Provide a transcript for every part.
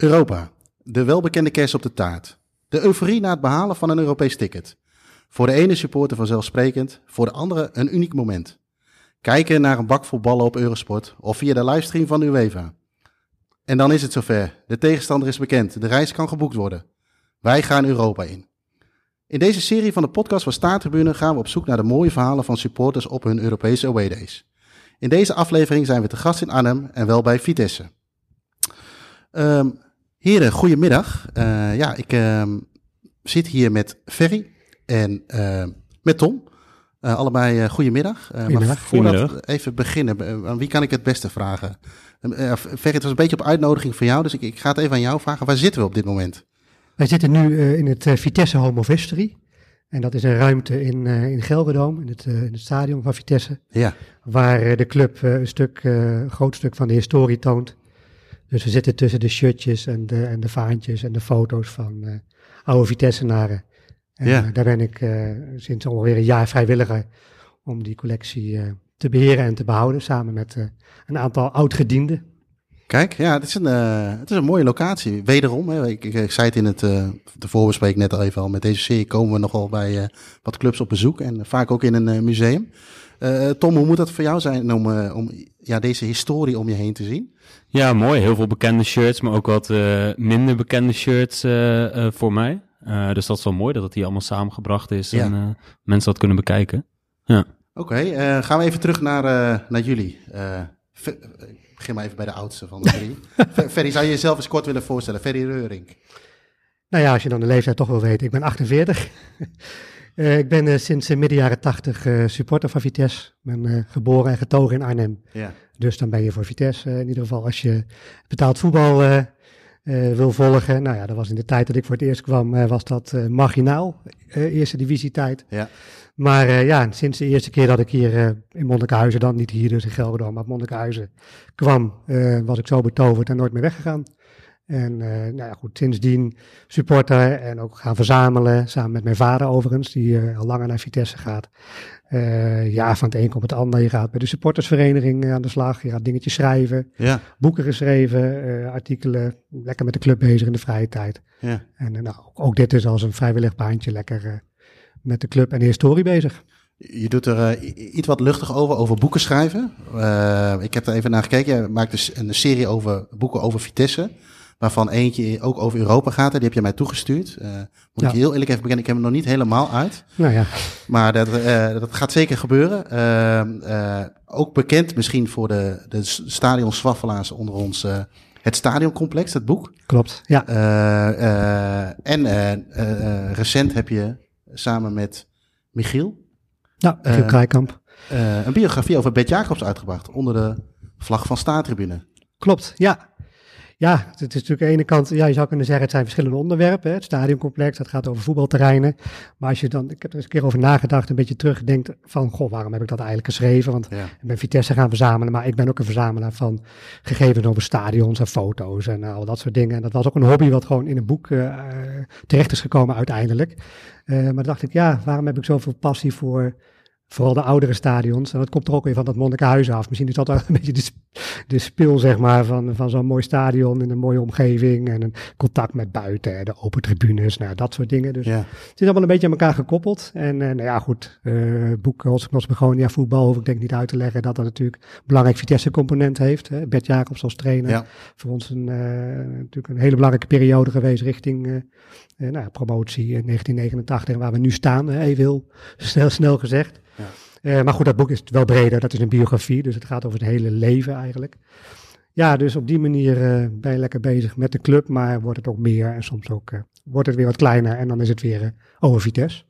Europa. De welbekende kerst op de taart. De euforie na het behalen van een Europees ticket. Voor de ene supporter vanzelfsprekend, voor de andere een uniek moment. Kijken naar een bak vol ballen op Eurosport of via de livestream van UEFA. En dan is het zover. De tegenstander is bekend. De reis kan geboekt worden. Wij gaan Europa in. In deze serie van de podcast van Staartribune gaan we op zoek naar de mooie verhalen van supporters op hun Europese away days. In deze aflevering zijn we te gast in Arnhem en wel bij Vitesse. Um, heren, goedemiddag. Uh, ja, ik uh, zit hier met Ferry en uh, met Tom. Uh, allebei goedemiddag. goedemiddag. Maar voordat we even beginnen, aan wie kan ik het beste vragen? Ferry, het was een beetje op uitnodiging van jou, dus ik, ik, ga het even aan jou vragen. Waar zitten we op dit moment? Wij zitten nu in het Vitesse Home of History. En dat is een ruimte in, in Gelredome, in het, in het stadion van Vitesse. Ja. Waar de club een stuk, een groot stuk van de historie toont. Dus we zitten tussen de shirtjes en de, en de vaantjes en de foto's van oude Vitessenaren. En ja. daar ben ik sinds ongeveer een jaar vrijwilliger om die collectie te beheren en te behouden. Samen met een aantal oud-gedienden. Kijk, ja, het is een, uh, het is een mooie locatie. Wederom, hè, ik, ik, ik, zei het in het, uh, de voorbespreking net al even al. Met deze serie komen we nogal bij uh, wat clubs op bezoek. En vaak ook in een museum. Tom, hoe moet dat voor jou zijn om, om ja, deze historie om je heen te zien? Ja, mooi. Heel veel bekende shirts, maar ook wat minder bekende shirts voor mij. dus dat is wel mooi dat het hier allemaal samengebracht is ja. en mensen dat kunnen bekijken. Ja. Oké, okay, gaan we even terug naar, naar jullie begin maar even bij de oudste van de drie. Ferry, zou je jezelf eens kort willen voorstellen? Ferry Reuring. Nou ja, als je dan de leeftijd toch wil weten. Ik ben 48. Uh, ik ben uh, sinds uh, midden jaren 80 supporter van Vitesse. Ik ben geboren en getogen in Arnhem. Ja. Dus dan ben je voor Vitesse in ieder geval als je betaald voetbal wil volgen. Nou ja, dat was in de tijd dat ik voor het eerst kwam, was dat marginaal. eerste divisietijd. Ja. Maar ja, sinds de eerste keer dat ik hier in Monnikenhuizen, dan niet hier dus in Gelredome, maar Monnikenhuizen kwam, was ik zo betoverd en nooit meer weggegaan. En nou ja, goed, sindsdien supporter en ook gaan verzamelen, samen met mijn vader overigens, die al langer naar Vitesse gaat. ja, van het een komt het ander. Je gaat bij de supportersvereniging aan de slag, je gaat dingetjes schrijven, ja. boeken geschreven, artikelen, lekker met de club bezig in de vrije tijd. Ja. En nou, ook dit is als een vrijwillig baantje lekker met de club en de historie bezig. Je doet er uh, iets wat luchtig over, over boeken schrijven. Uh, ik heb er even naar gekeken. Je maakt dus een serie over boeken over Vitesse. Waarvan eentje ook over Europa gaat. Die heb je mij toegestuurd. Uh, moet Ja. ik heel eerlijk even bekennen, ik heb hem nog niet helemaal uit. Nou ja, Maar dat, uh, dat gaat zeker gebeuren. Uh, uh, ook bekend misschien voor de, de stadionswaffelaars onder ons. Het stadioncomplex, het boek. klopt. Ja, en recent heb je samen met Michiel nou, Michiel Eh, Krijkamp. een biografie over Bert Jacobs uitgebracht. Onder de vlag van Staartribune. Klopt, ja. Ja, het is natuurlijk aan de ene kant, ja, je zou kunnen zeggen, het zijn verschillende onderwerpen. Hè. Het stadioncomplex, dat gaat over voetbalterreinen. Maar als je dan, ik heb er eens een keer over nagedacht, een beetje terugdenkt van, goh, waarom heb ik dat eigenlijk geschreven? Want Ja. ik ben Vitesse gaan verzamelen, maar ik ben ook een verzamelaar van gegevens over stadions en foto's en al dat soort dingen. En dat was ook een hobby wat gewoon in een boek uh, terecht is gekomen uiteindelijk. Uh, maar dan dacht ik, ja, waarom heb ik zoveel passie voor vooral de oudere stadions. En dat komt er ook weer van dat Monnikenhuizen af. Misschien is dat wel een beetje de, de spil, zeg maar, van, van zo'n mooi stadion in een mooie omgeving. En een contact met buiten, de open tribunes, nou, dat soort dingen. Dus Ja. het is allemaal een beetje aan elkaar gekoppeld. En uh, nou ja, goed, uh, boek Holstknos Begonia voetbal hoef ik denk niet uit te leggen dat dat natuurlijk een belangrijk Vitesse component heeft. Hè. Bert Jacobs als trainer. Ja. Voor ons een, uh, natuurlijk een hele belangrijke periode geweest richting nou, promotie in 1989. Waar we nu staan, even heel snel, snel gezegd. Ja. Uh, maar goed, dat boek is wel breder. Dat is een biografie, dus het gaat over het hele leven eigenlijk. Ja, dus op die manier uh, ben je lekker bezig met de club, maar wordt het ook meer en soms ook uh, wordt het weer wat kleiner en dan is het weer over Vitesse.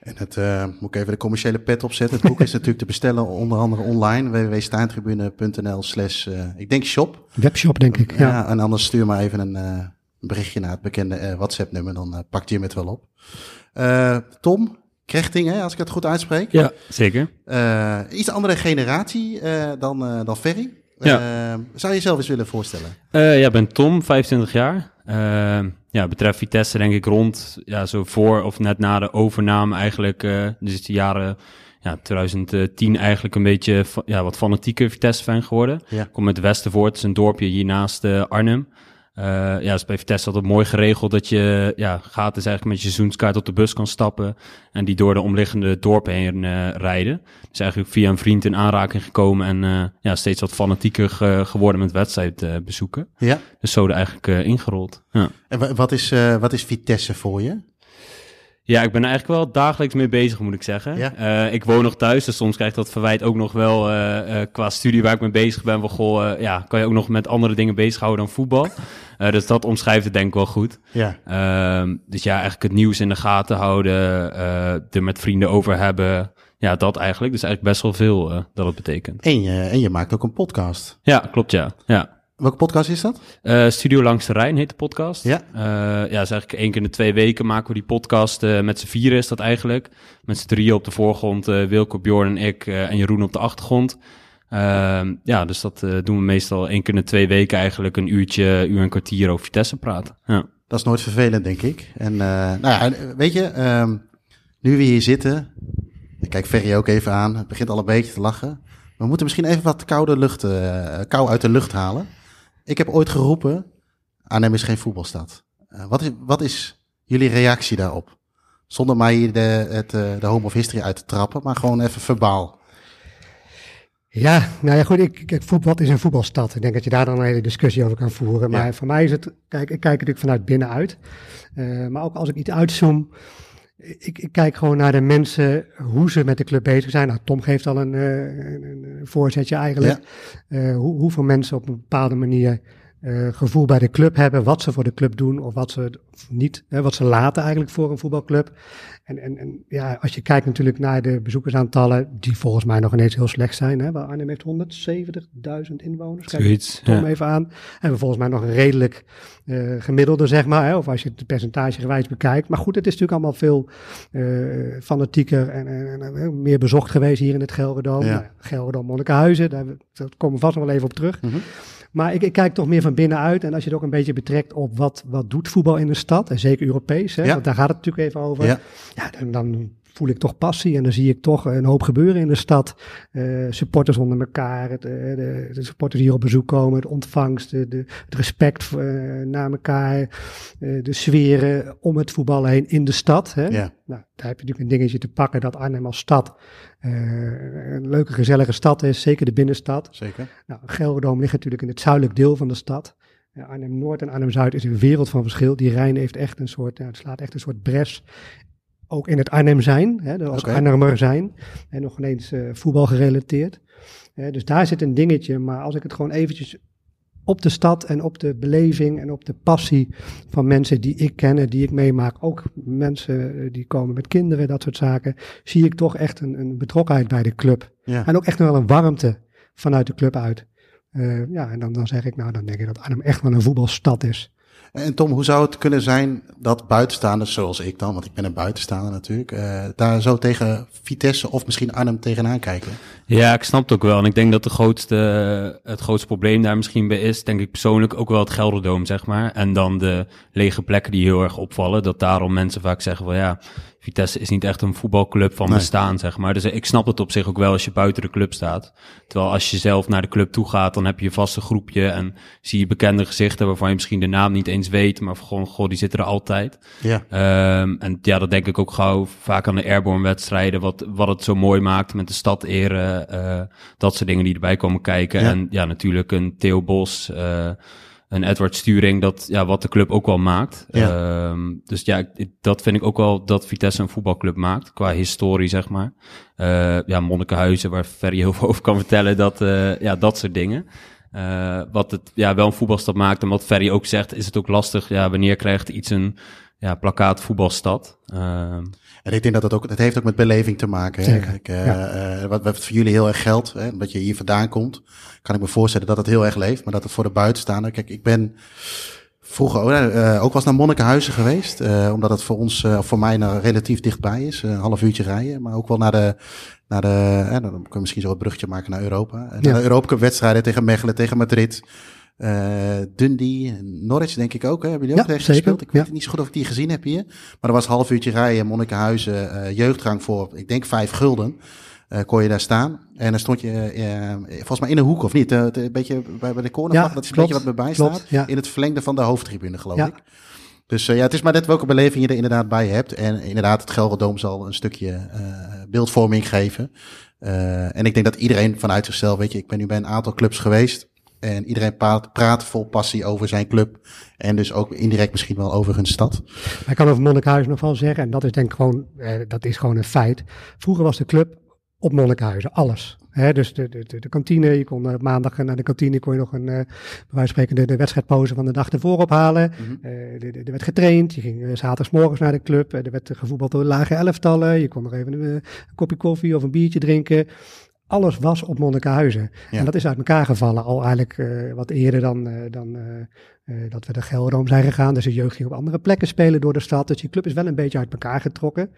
En het, uh, moet ik even de commerciële pet opzetten. Het boek is natuurlijk te bestellen onder andere online. www.staantribune.nl slash, uh, ik denk shop. Webshop denk ik, ja. ja en anders stuur maar even een uh, berichtje naar het bekende WhatsApp nummer. Dan pakt hij hem het wel op. Tom, Krechting, hè, als ik het goed uitspreek. Ja, zeker. Uh, iets andere generatie uh, dan, uh, dan Ferry. Ja. Zou je jezelf eens willen voorstellen? Ja, ik ben Tom, 25 jaar. Ja, betreft Vitesse denk ik rond, ja, zo voor of net na de overname eigenlijk. Dus de jaren ja, 2010 eigenlijk een beetje ja, wat fanatieker Vitesse-fan geworden. Ja. Kom uit Westervoort, het is een dorpje hiernaast uh, Arnhem. Ja, is bij Vitesse altijd mooi geregeld dat je ja, gaat dus eigenlijk met je seizoenskaart op de bus kan stappen en die door de omliggende dorpen heen rijden. Dus eigenlijk via een vriend in aanraking gekomen en ja, steeds wat fanatieker geworden met wedstrijdbezoeken. ja. Dus zo er eigenlijk ingerold. Ja. En wat is, wat is Vitesse voor je? Ja, ik ben er eigenlijk wel dagelijks mee bezig, moet ik zeggen. Ja. Uh, ik woon nog thuis, dus soms krijg ik dat verwijt ook nog wel uh, uh, qua studie waar ik mee bezig ben. Van, goh, ja, kan je ook nog met andere dingen bezighouden dan voetbal? dus dat omschrijft het denk ik wel goed. Ja. Ehm, dus ja, eigenlijk het nieuws in de gaten houden, er met vrienden over hebben. Ja, dat eigenlijk. Dus eigenlijk best wel veel dat het betekent. En je, en je maakt ook een podcast. Ja, klopt ja. ja. Welke podcast is dat? Uh, Studio Langs de Rijn heet de podcast. Ja. Uh, ja, is eigenlijk één keer in de twee weken maken we die podcast. Uh, met z'n vieren is dat eigenlijk. Met z'n drieën op de voorgrond. Wilco, Bjorn en ik en Jeroen op de achtergrond. Ehm, ja, dus dat doen we meestal één keer in de twee weken eigenlijk. Een uurtje, uur en kwartier over Vitesse praten. Ja. Dat is nooit vervelend, denk ik. En nou ja, weet je, um, nu we hier zitten... Ik kijk Ferry ook even aan. Het begint al een beetje te lachen. We moeten misschien even wat koude lucht, kou uit de lucht halen. Ik heb ooit geroepen, Arnhem is geen voetbalstad. Uh, wat, is, wat is jullie reactie daarop? Zonder mij hier de, het, eh, de home of history uit te trappen, maar gewoon even verbaal. Ja, nou ja, goed. Ik, kijk, voetbal is een voetbalstad. Ik denk dat je daar dan een hele discussie over kan voeren. Maar voor mij is het, kijk, ik kijk natuurlijk vanuit binnenuit. Uh, maar ook als ik iets uitzoom, ik, ik, kijk gewoon naar de mensen, hoe ze met de club bezig zijn. Nou, Tom geeft al een, een, een voorzetje eigenlijk. Uh, hoe, hoeveel mensen op een bepaalde manier uh, gevoel bij de club hebben, wat ze voor de club doen of wat ze niet, hè, wat ze laten eigenlijk voor een voetbalclub. En, en, en ja, als je kijkt natuurlijk naar de bezoekersaantallen, die volgens mij nog ineens heel slecht zijn. Hè, waar Arnhem heeft 170.000 inwoners. Kijk, Zoiets, Tom even aan. En we volgens mij nog een redelijk uh, gemiddelde, zeg maar. Hè, of als je het percentage gewijs bekijkt. Maar goed, het is natuurlijk allemaal veel uh, fanatieker en, en, en, meer bezocht geweest hier in het Gelredome. Ja. Nou, Gelredome, Monnikenhuizen, daar, daar komen we vast nog wel even op terug. Mm -hmm. Maar ik, ik, kijk toch meer van binnenuit. En als je het ook een beetje betrekt op wat, wat doet voetbal in de stad, en zeker Europees, hè, want daar gaat het natuurlijk even over. Ja, ja dan, dan voel ik toch passie en dan zie ik toch een hoop gebeuren in de stad. Uh, supporters onder elkaar, het, uh, de, de, supporters hier op bezoek komen, het ontvangst, de, de het respect uh, naar elkaar, de sferen om het voetbal heen in de stad. Hè? Ja. Nou, daar heb je natuurlijk een dingetje te pakken dat Arnhem als stad een leuke, gezellige stad is, zeker de binnenstad. Zeker. Nou, Gelredome ligt natuurlijk in het zuidelijk deel van de stad. Arnhem-Noord en Arnhem-Zuid is een wereld van verschil. Die Rijn heeft echt een soort, ja, het slaat echt een soort bres ook in het Arnhem zijn, hè, als okay. Arnhemmer zijn. En nog ineens uh, voetbal gerelateerd. Uh, dus daar zit een dingetje. Maar als ik het gewoon eventjes op de stad en op de beleving en op de passie van mensen die ik ken en die ik meemaak, ook mensen eh, die komen met kinderen, dat soort zaken, zie ik toch echt een, een betrokkenheid bij de club. Ja. En ook echt wel een warmte vanuit de club uit. Uh, ja, en dan, dan zeg ik, nou, dan denk ik dat Arnhem echt wel een voetbalstad is. En Tom, hoe zou het kunnen zijn dat buitenstaanders, zoals ik dan, want ik ben een buitenstaander natuurlijk, uh, daar zo tegen Vitesse of misschien Arnhem tegenaan kijken? Ja, ik snap het ook wel. En ik denk dat de grootste, het grootste probleem daar misschien bij is, denk ik persoonlijk, ook wel het Gelderdoom, zeg maar. En dan de lege plekken die heel erg opvallen. Dat daarom mensen vaak zeggen van ja, Vitesse is niet echt een voetbalclub van bestaan, zeg maar. Dus ik snap het op zich ook wel als je buiten de club staat. Terwijl als je zelf naar de club toe gaat, dan heb je een vaste groepje en zie je bekende gezichten waarvan je misschien de naam niet eens weet, maar gewoon, goh, die zitten er altijd. Ja. Um, en ja, dat denk ik ook gauw vaak aan de airborne wedstrijden, wat, wat het zo mooi maakt met de stad eren, uh, dat soort dingen die erbij komen kijken. Ja. En ja, natuurlijk een Theo Bos, uh, een Edward Sturing, dat, ja, wat de club ook wel maakt. Ja. Um, dus ja, dat vind ik ook wel dat Vitesse een voetbalclub maakt, qua historie, zeg maar. Uh, ja, Monnikenhuizen, waar Ferry heel veel over kan vertellen, dat, uh, ja, dat soort dingen. Uh, wat het ja, wel een voetbalstad maakt, en wat Ferry ook zegt, is het ook lastig, ja, wanneer krijgt iets een ja, plakkaat voetbalstad. En ik denk dat het ook, het heeft ook met beleving te maken. Uh, ja. uh, wat, wat voor jullie heel erg geldt, hè, omdat je hier vandaan komt, kan ik me voorstellen dat het heel erg leeft, maar dat het voor de buitenstaander, kijk, ik ben vroeger ook, uh, ook was naar Monnikenhuizen geweest, omdat het voor ons, voor mij nou relatief dichtbij is, een half uurtje rijden, maar ook wel naar de, naar de, dan kunnen we misschien zo het bruggetje maken naar Europa. Ja. Naar de Europa wedstrijden tegen Mechelen, tegen Madrid. Uh, Dundee, Norwich denk ik ook. Hè? Hebben jullie ook ja, tegen gespeeld? Ik weet niet zo goed of ik die gezien heb hier. Maar er was een half uurtje rijden, Monnikenhuizen, uh, jeugdgang voor, ik denk vijf gulden. eh, kon je daar staan. En dan stond je eh, volgens mij in een hoek of niet? Eh, een beetje bij, bij de cornervlag, Ja, dat is een beetje wat erbij klopt, staat. In het verlengde van de hoofdtribune, geloof ik. Dus eh, ja, het is maar net welke beleving je er inderdaad bij hebt. En inderdaad, het Gelderdoom zal een stukje eh, beeldvorming geven. Eh, en ik denk dat iedereen vanuit zichzelf, weet je, ik ben nu bij een aantal clubs geweest. En iedereen praat, praat vol passie over zijn club. En dus ook indirect misschien wel over hun stad. Ik kan over Monnikhuizen nog wel zeggen, en dat is denk ik gewoon, eh, dat is gewoon een feit. Vroeger was de club op Monnikhuizen, alles. Dus de, de, de, kantine, je kon eh, maandag naar de kantine, kon je nog een, eh bij wijze van spreken, de, de van de dag ervoor ophalen. Mhm. Eh, er- er- er werd getraind, je ging uh, zaterdagsmorgens naar de club, er werd gevoetbald door lage elftallen, je kon nog even een, een kopje koffie of een biertje drinken. Alles was op Monnikenhuizen. Ja. En dat is uit elkaar gevallen, al eigenlijk eh, wat eerder dan, eh, dan eh, dat we de Gelderdoom zijn gegaan. Dus de jeugd ging op andere plekken spelen door de stad. Dus die club is wel een beetje uit elkaar getrokken.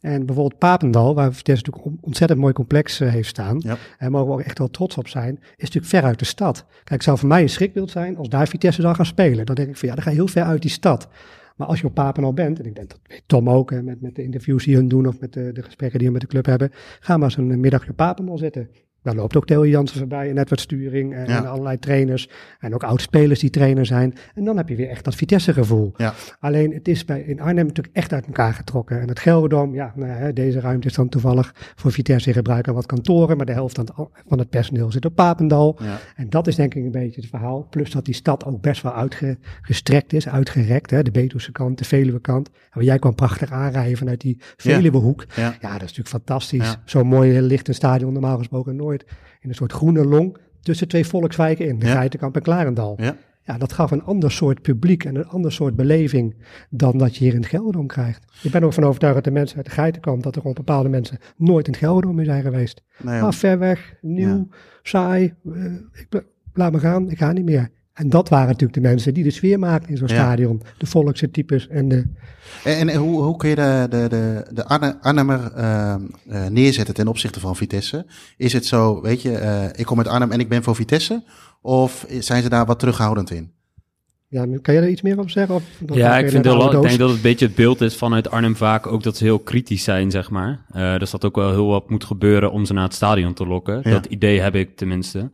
En bijvoorbeeld Papendal, waar Vitesse natuurlijk een ontzettend mooi complex heeft staan. Ja. En mogen we ook echt wel trots op zijn. Is natuurlijk ver uit de stad. Kijk, het zou voor mij een schrikbeeld zijn als daar Vitesse zou gaan spelen. Dan denk ik van ja, dan ga je heel ver uit die stad. Maar als je op Papendal bent, en ik denk dat weet Tom ook, hè, met, met de interviews die hun doen of met de, de gesprekken die we met de club hebben, ga maar eens een middagje op Papendal zitten. Daar loopt ook Theo Jansen voorbij en Edward Sturing en, Ja. en allerlei trainers. En ook oud-spelers die trainer zijn. En dan heb je weer echt dat Vitesse-gevoel. Ja. Alleen het is bij, in Arnhem natuurlijk echt uit elkaar getrokken. En het Gelderdoom, ja, nou, hè, deze ruimte is dan toevallig voor Vitesse in gebruik aan wat kantoren. Maar de helft van het, van het personeel zit op Papendal. Ja. En dat is denk ik een beetje het verhaal. Plus dat die stad ook best wel uitgestrekt is, uitgerekt. Hè? De Betuwse kant, de Veluwe kant. En jij kwam prachtig aanrijden vanuit die Veluwehoek. Ja. Ja, dat is natuurlijk fantastisch. Zo'n mooi licht een stadion normaal gesproken nooit. In een soort groene long tussen twee volkswijken in. De Ja. Geitenkamp en Klarendal. Ja. Ja, dat gaf een ander soort publiek en een ander soort beleving dan dat je hier in het Gelderdoom krijgt. Ik ben ook van overtuigd dat de mensen uit de Geitenkamp, dat er gewoon bepaalde mensen nooit in het Gelderdoom meer zijn geweest. Ah, ver weg, nieuw, saai, eh, ik, laat me gaan, ik ga niet meer. En dat waren natuurlijk de mensen die de sfeer maakten in zo'n Ja. stadion. De volkse types en de... En, en hoe, hoe kun je de, de, de, de Arnhemmer eh, eh, neerzetten ten opzichte van Vitesse? Is het zo, weet je, eh, ik kom uit Arnhem en ik ben voor Vitesse? Of zijn ze daar wat terughoudend in? Ja, kan jij er iets meer over zeggen? Of, Ja, ik, je vind oude ik denk dat het een beetje het beeld is vanuit Arnhem vaak ook dat ze heel kritisch zijn, zeg maar. Eh dus dat ook wel heel wat moet gebeuren om ze naar het stadion te lokken. Ja. Dat idee heb ik tenminste.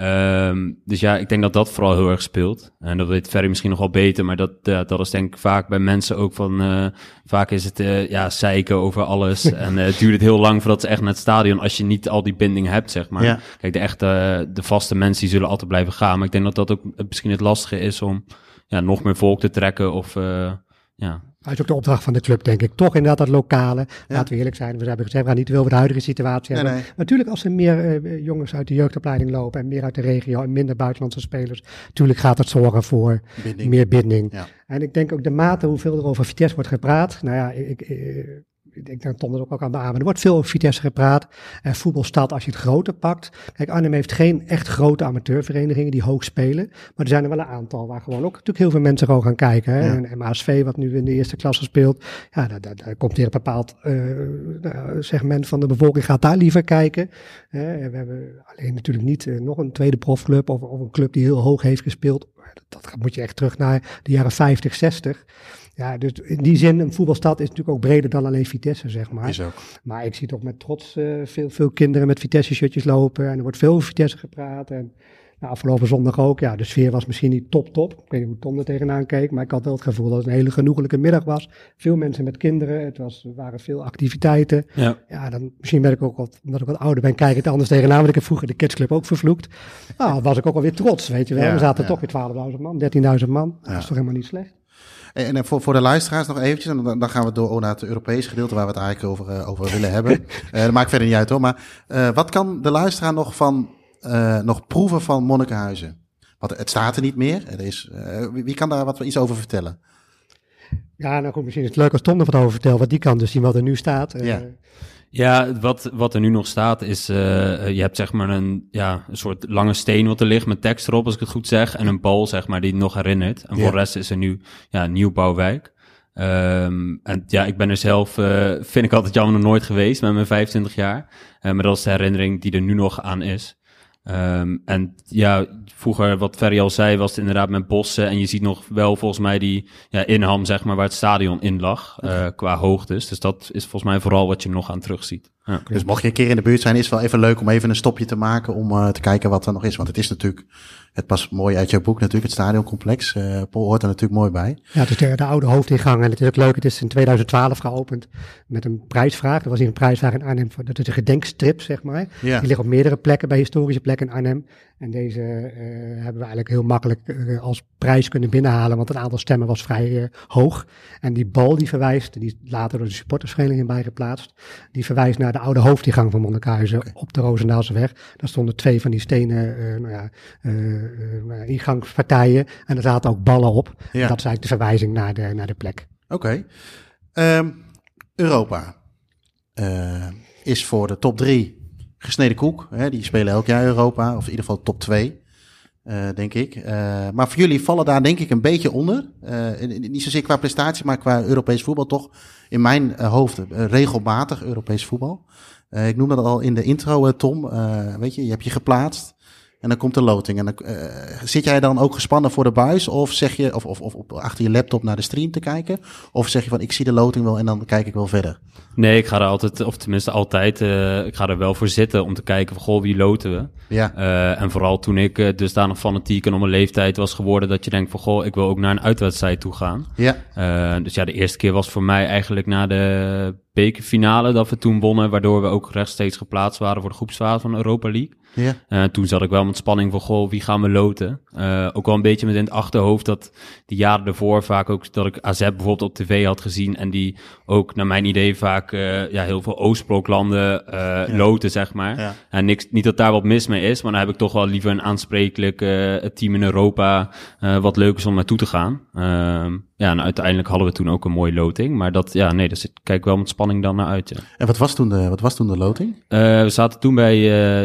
Ehm, dus ja, ik denk dat dat vooral heel erg speelt. En dat weet Ferry misschien nog wel beter, maar dat, dat is denk ik vaak bij mensen ook van... eh, vaak is het eh, ja, zeiken over alles. en eh, het duurt het heel lang voordat ze echt naar het stadion... als je niet al die binding hebt, zeg maar. Ja. Kijk, de echte, de vaste mensen die zullen altijd blijven gaan. Maar ik denk dat dat ook misschien het lastige is om ja, nog meer volk te trekken of... eh, ja, Dat is ook de opdracht van de club, denk ik. Toch inderdaad dat lokale. Laten we eerlijk zijn. We hebben gezegd, we gaan niet veel over de huidige situatie hebben. nee. Natuurlijk, als er meer eh, jongens uit de jeugdopleiding lopen en meer uit de regio en minder buitenlandse spelers, natuurlijk gaat dat zorgen voor Binding. meer binding. Ja. En ik denk ook de mate hoeveel er over Vitesse wordt gepraat. Nou ja, ik, ik, ik denk dat Tom dat ook al kan beamen. Er wordt veel over Vitesse gepraat. En voetbalstad, als je het groter pakt. Kijk, Arnhem heeft geen echt grote amateurverenigingen die hoog spelen. Maar er zijn er wel een aantal waar gewoon ook natuurlijk heel veel mensen gewoon gaan kijken. Hè. Ja. En MASV, wat nu in de eerste klasse speelt. Ja, daar, daar, daar komt weer een bepaald eh, nou, segment van de bevolking gaat daar liever kijken. Hè. We hebben alleen natuurlijk niet eh, nog een tweede profclub of, of een club die heel hoog heeft gespeeld. Dat, dat moet je echt terug naar de jaren 50, 60. Ja, dus in die zin, een voetbalstad is natuurlijk ook breder dan alleen Vitesse, zeg maar. Is ook. Maar ik zie toch met trots eh, veel, veel kinderen met Vitesse-shirtjes lopen. En er wordt veel over Vitesse gepraat. En nou, afgelopen zondag ook. Ja, de sfeer was misschien niet top-top. Ik weet niet hoe Tom er tegenaan keek. Maar ik had wel het gevoel dat het een hele genoegelijke middag was. Veel mensen met kinderen. Het was, er waren veel activiteiten. ja. Ja, dan, misschien ben ik ook wat, omdat ik wat ouder ben, kijk ik het anders tegenaan. Want ik heb vroeger de Kidsclub ook vervloekt. Nou, was ik ook alweer trots, weet je wel. Ja, we zaten ja. toch weer 12.000 man, 13.000 man. Dat is toch helemaal niet slecht. En, en voor, voor de luisteraars nog eventjes, en dan, dan gaan we door naar het Europese gedeelte waar we het eigenlijk over, eh, over willen hebben. Eh dat maakt verder niet uit hoor. Maar eh, wat kan de luisteraar nog, van, nog proeven van Monnikenhuizen? Want het staat er niet meer. Er is, wie, kan daar wat iets over vertellen? Ja, nou goed, misschien is het leuk als Tom er wat over vertelt. Want die kan dus zien wat er nu staat. Ja. Ja, wat, wat er nu nog staat is, eh, je hebt zeg maar een, ja, een soort lange steen wat er ligt met tekst erop, als ik het goed zeg, en een bal zeg maar die het nog herinnert. En Ja. voor de rest is er nu ja, een nieuwbouwwijk. Ehm, en ja, ik ben er zelf, eh, vind ik altijd jammer nog nooit geweest met mijn 25 jaar. Eh, maar dat is de herinnering die er nu nog aan is. Ehm, en ja, vroeger, wat Ferry al zei, was het inderdaad met bossen. En je ziet nog wel volgens mij die ja, inham, zeg maar, waar het stadion in lag, eh, qua hoogtes. Dus dat is volgens mij vooral wat je nog aan terugziet. Ja. Dus mocht je een keer in de buurt zijn, is het wel even leuk om even een stopje te maken om eh, te kijken wat er nog is. Want het is natuurlijk, het past mooi uit jouw boek natuurlijk, het stadioncomplex. Eh Paul hoort er natuurlijk mooi bij. Ja, het is de, de oude hoofdingang en het is ook leuk. Het is in 2012 geopend met een prijsvraag. Er was hier een prijsvraag in Arnhem. voor- Dat is een gedenkstrip, zeg maar. Ja, Die ligt op meerdere plekken bij historische plekken in Arnhem. En deze eh, hebben we eigenlijk heel makkelijk eh, als prijs kunnen binnenhalen, want het aantal stemmen was vrij eh, hoog. En die bal die verwijst, die is later door de supportersvereniging bijgeplaatst, die verwijst naar de oude hoofdingang van Monnikenhuizen op de Roosendaalseweg. Daar stonden twee van die stenen nou ja, ingangspartijen en er zaten ook ballen op. Ja. dat is eigenlijk de verwijzing naar de, naar de plek. oké. Ehm, Europa is voor de top drie gesneden koek. Hè? Die spelen elk jaar Europa, of in ieder geval top twee. eh, denk ik. Eh, maar voor jullie vallen daar denk ik een beetje onder. Eh, niet zozeer qua prestatie, maar qua Europees voetbal toch in mijn hoofd regelmatig Europees voetbal. Ik noemde dat al in de intro, Tom. Weet je, je hebt je geplaatst en dan komt de loting. En dan, eh, zit jij dan ook gespannen voor de buis? Of zeg je, of, of, of op, achter je laptop naar de stream te kijken? Of zeg je van, ik zie de loting wel en dan kijk ik wel verder? Nee, ik ga er altijd, of tenminste altijd, eh, ik ga er wel voor zitten om te kijken van, goh, wie loten we? Ja, Eh, en vooral toen ik uh, dusdanig fanatiek en om een leeftijd was geworden dat je denkt van, goh, ik wil ook naar een uitwedstrijd toe gaan. ja, dus ja, de eerste keer was voor mij eigenlijk na de bekerfinale dat we toen wonnen, waardoor we ook rechtstreeks geplaatst waren voor de groepsfase van Europa League. Ja, Eh, toen zat ik wel met spanning van, goh, wie gaan we loten? Eh, ook wel een beetje met in het achterhoofd dat die jaren ervoor vaak ook, dat ik AZ bijvoorbeeld op tv had gezien en die ook naar mijn idee vaak eh, ja, heel veel Oostbloklanden eh loten, zeg maar. ja. En niks, niet dat daar wat mis mee is, maar dan heb ik toch wel liever een aansprekelijk team in Europa wat leuk is om naartoe te gaan. Ehm, ja, en uiteindelijk hadden we toen ook een mooie loting. Maar dat, ja, nee, daar zit, kijk ik wel met spanning dan naar uit. Ja. En wat was toen de, wat was toen de loting? We zaten toen bij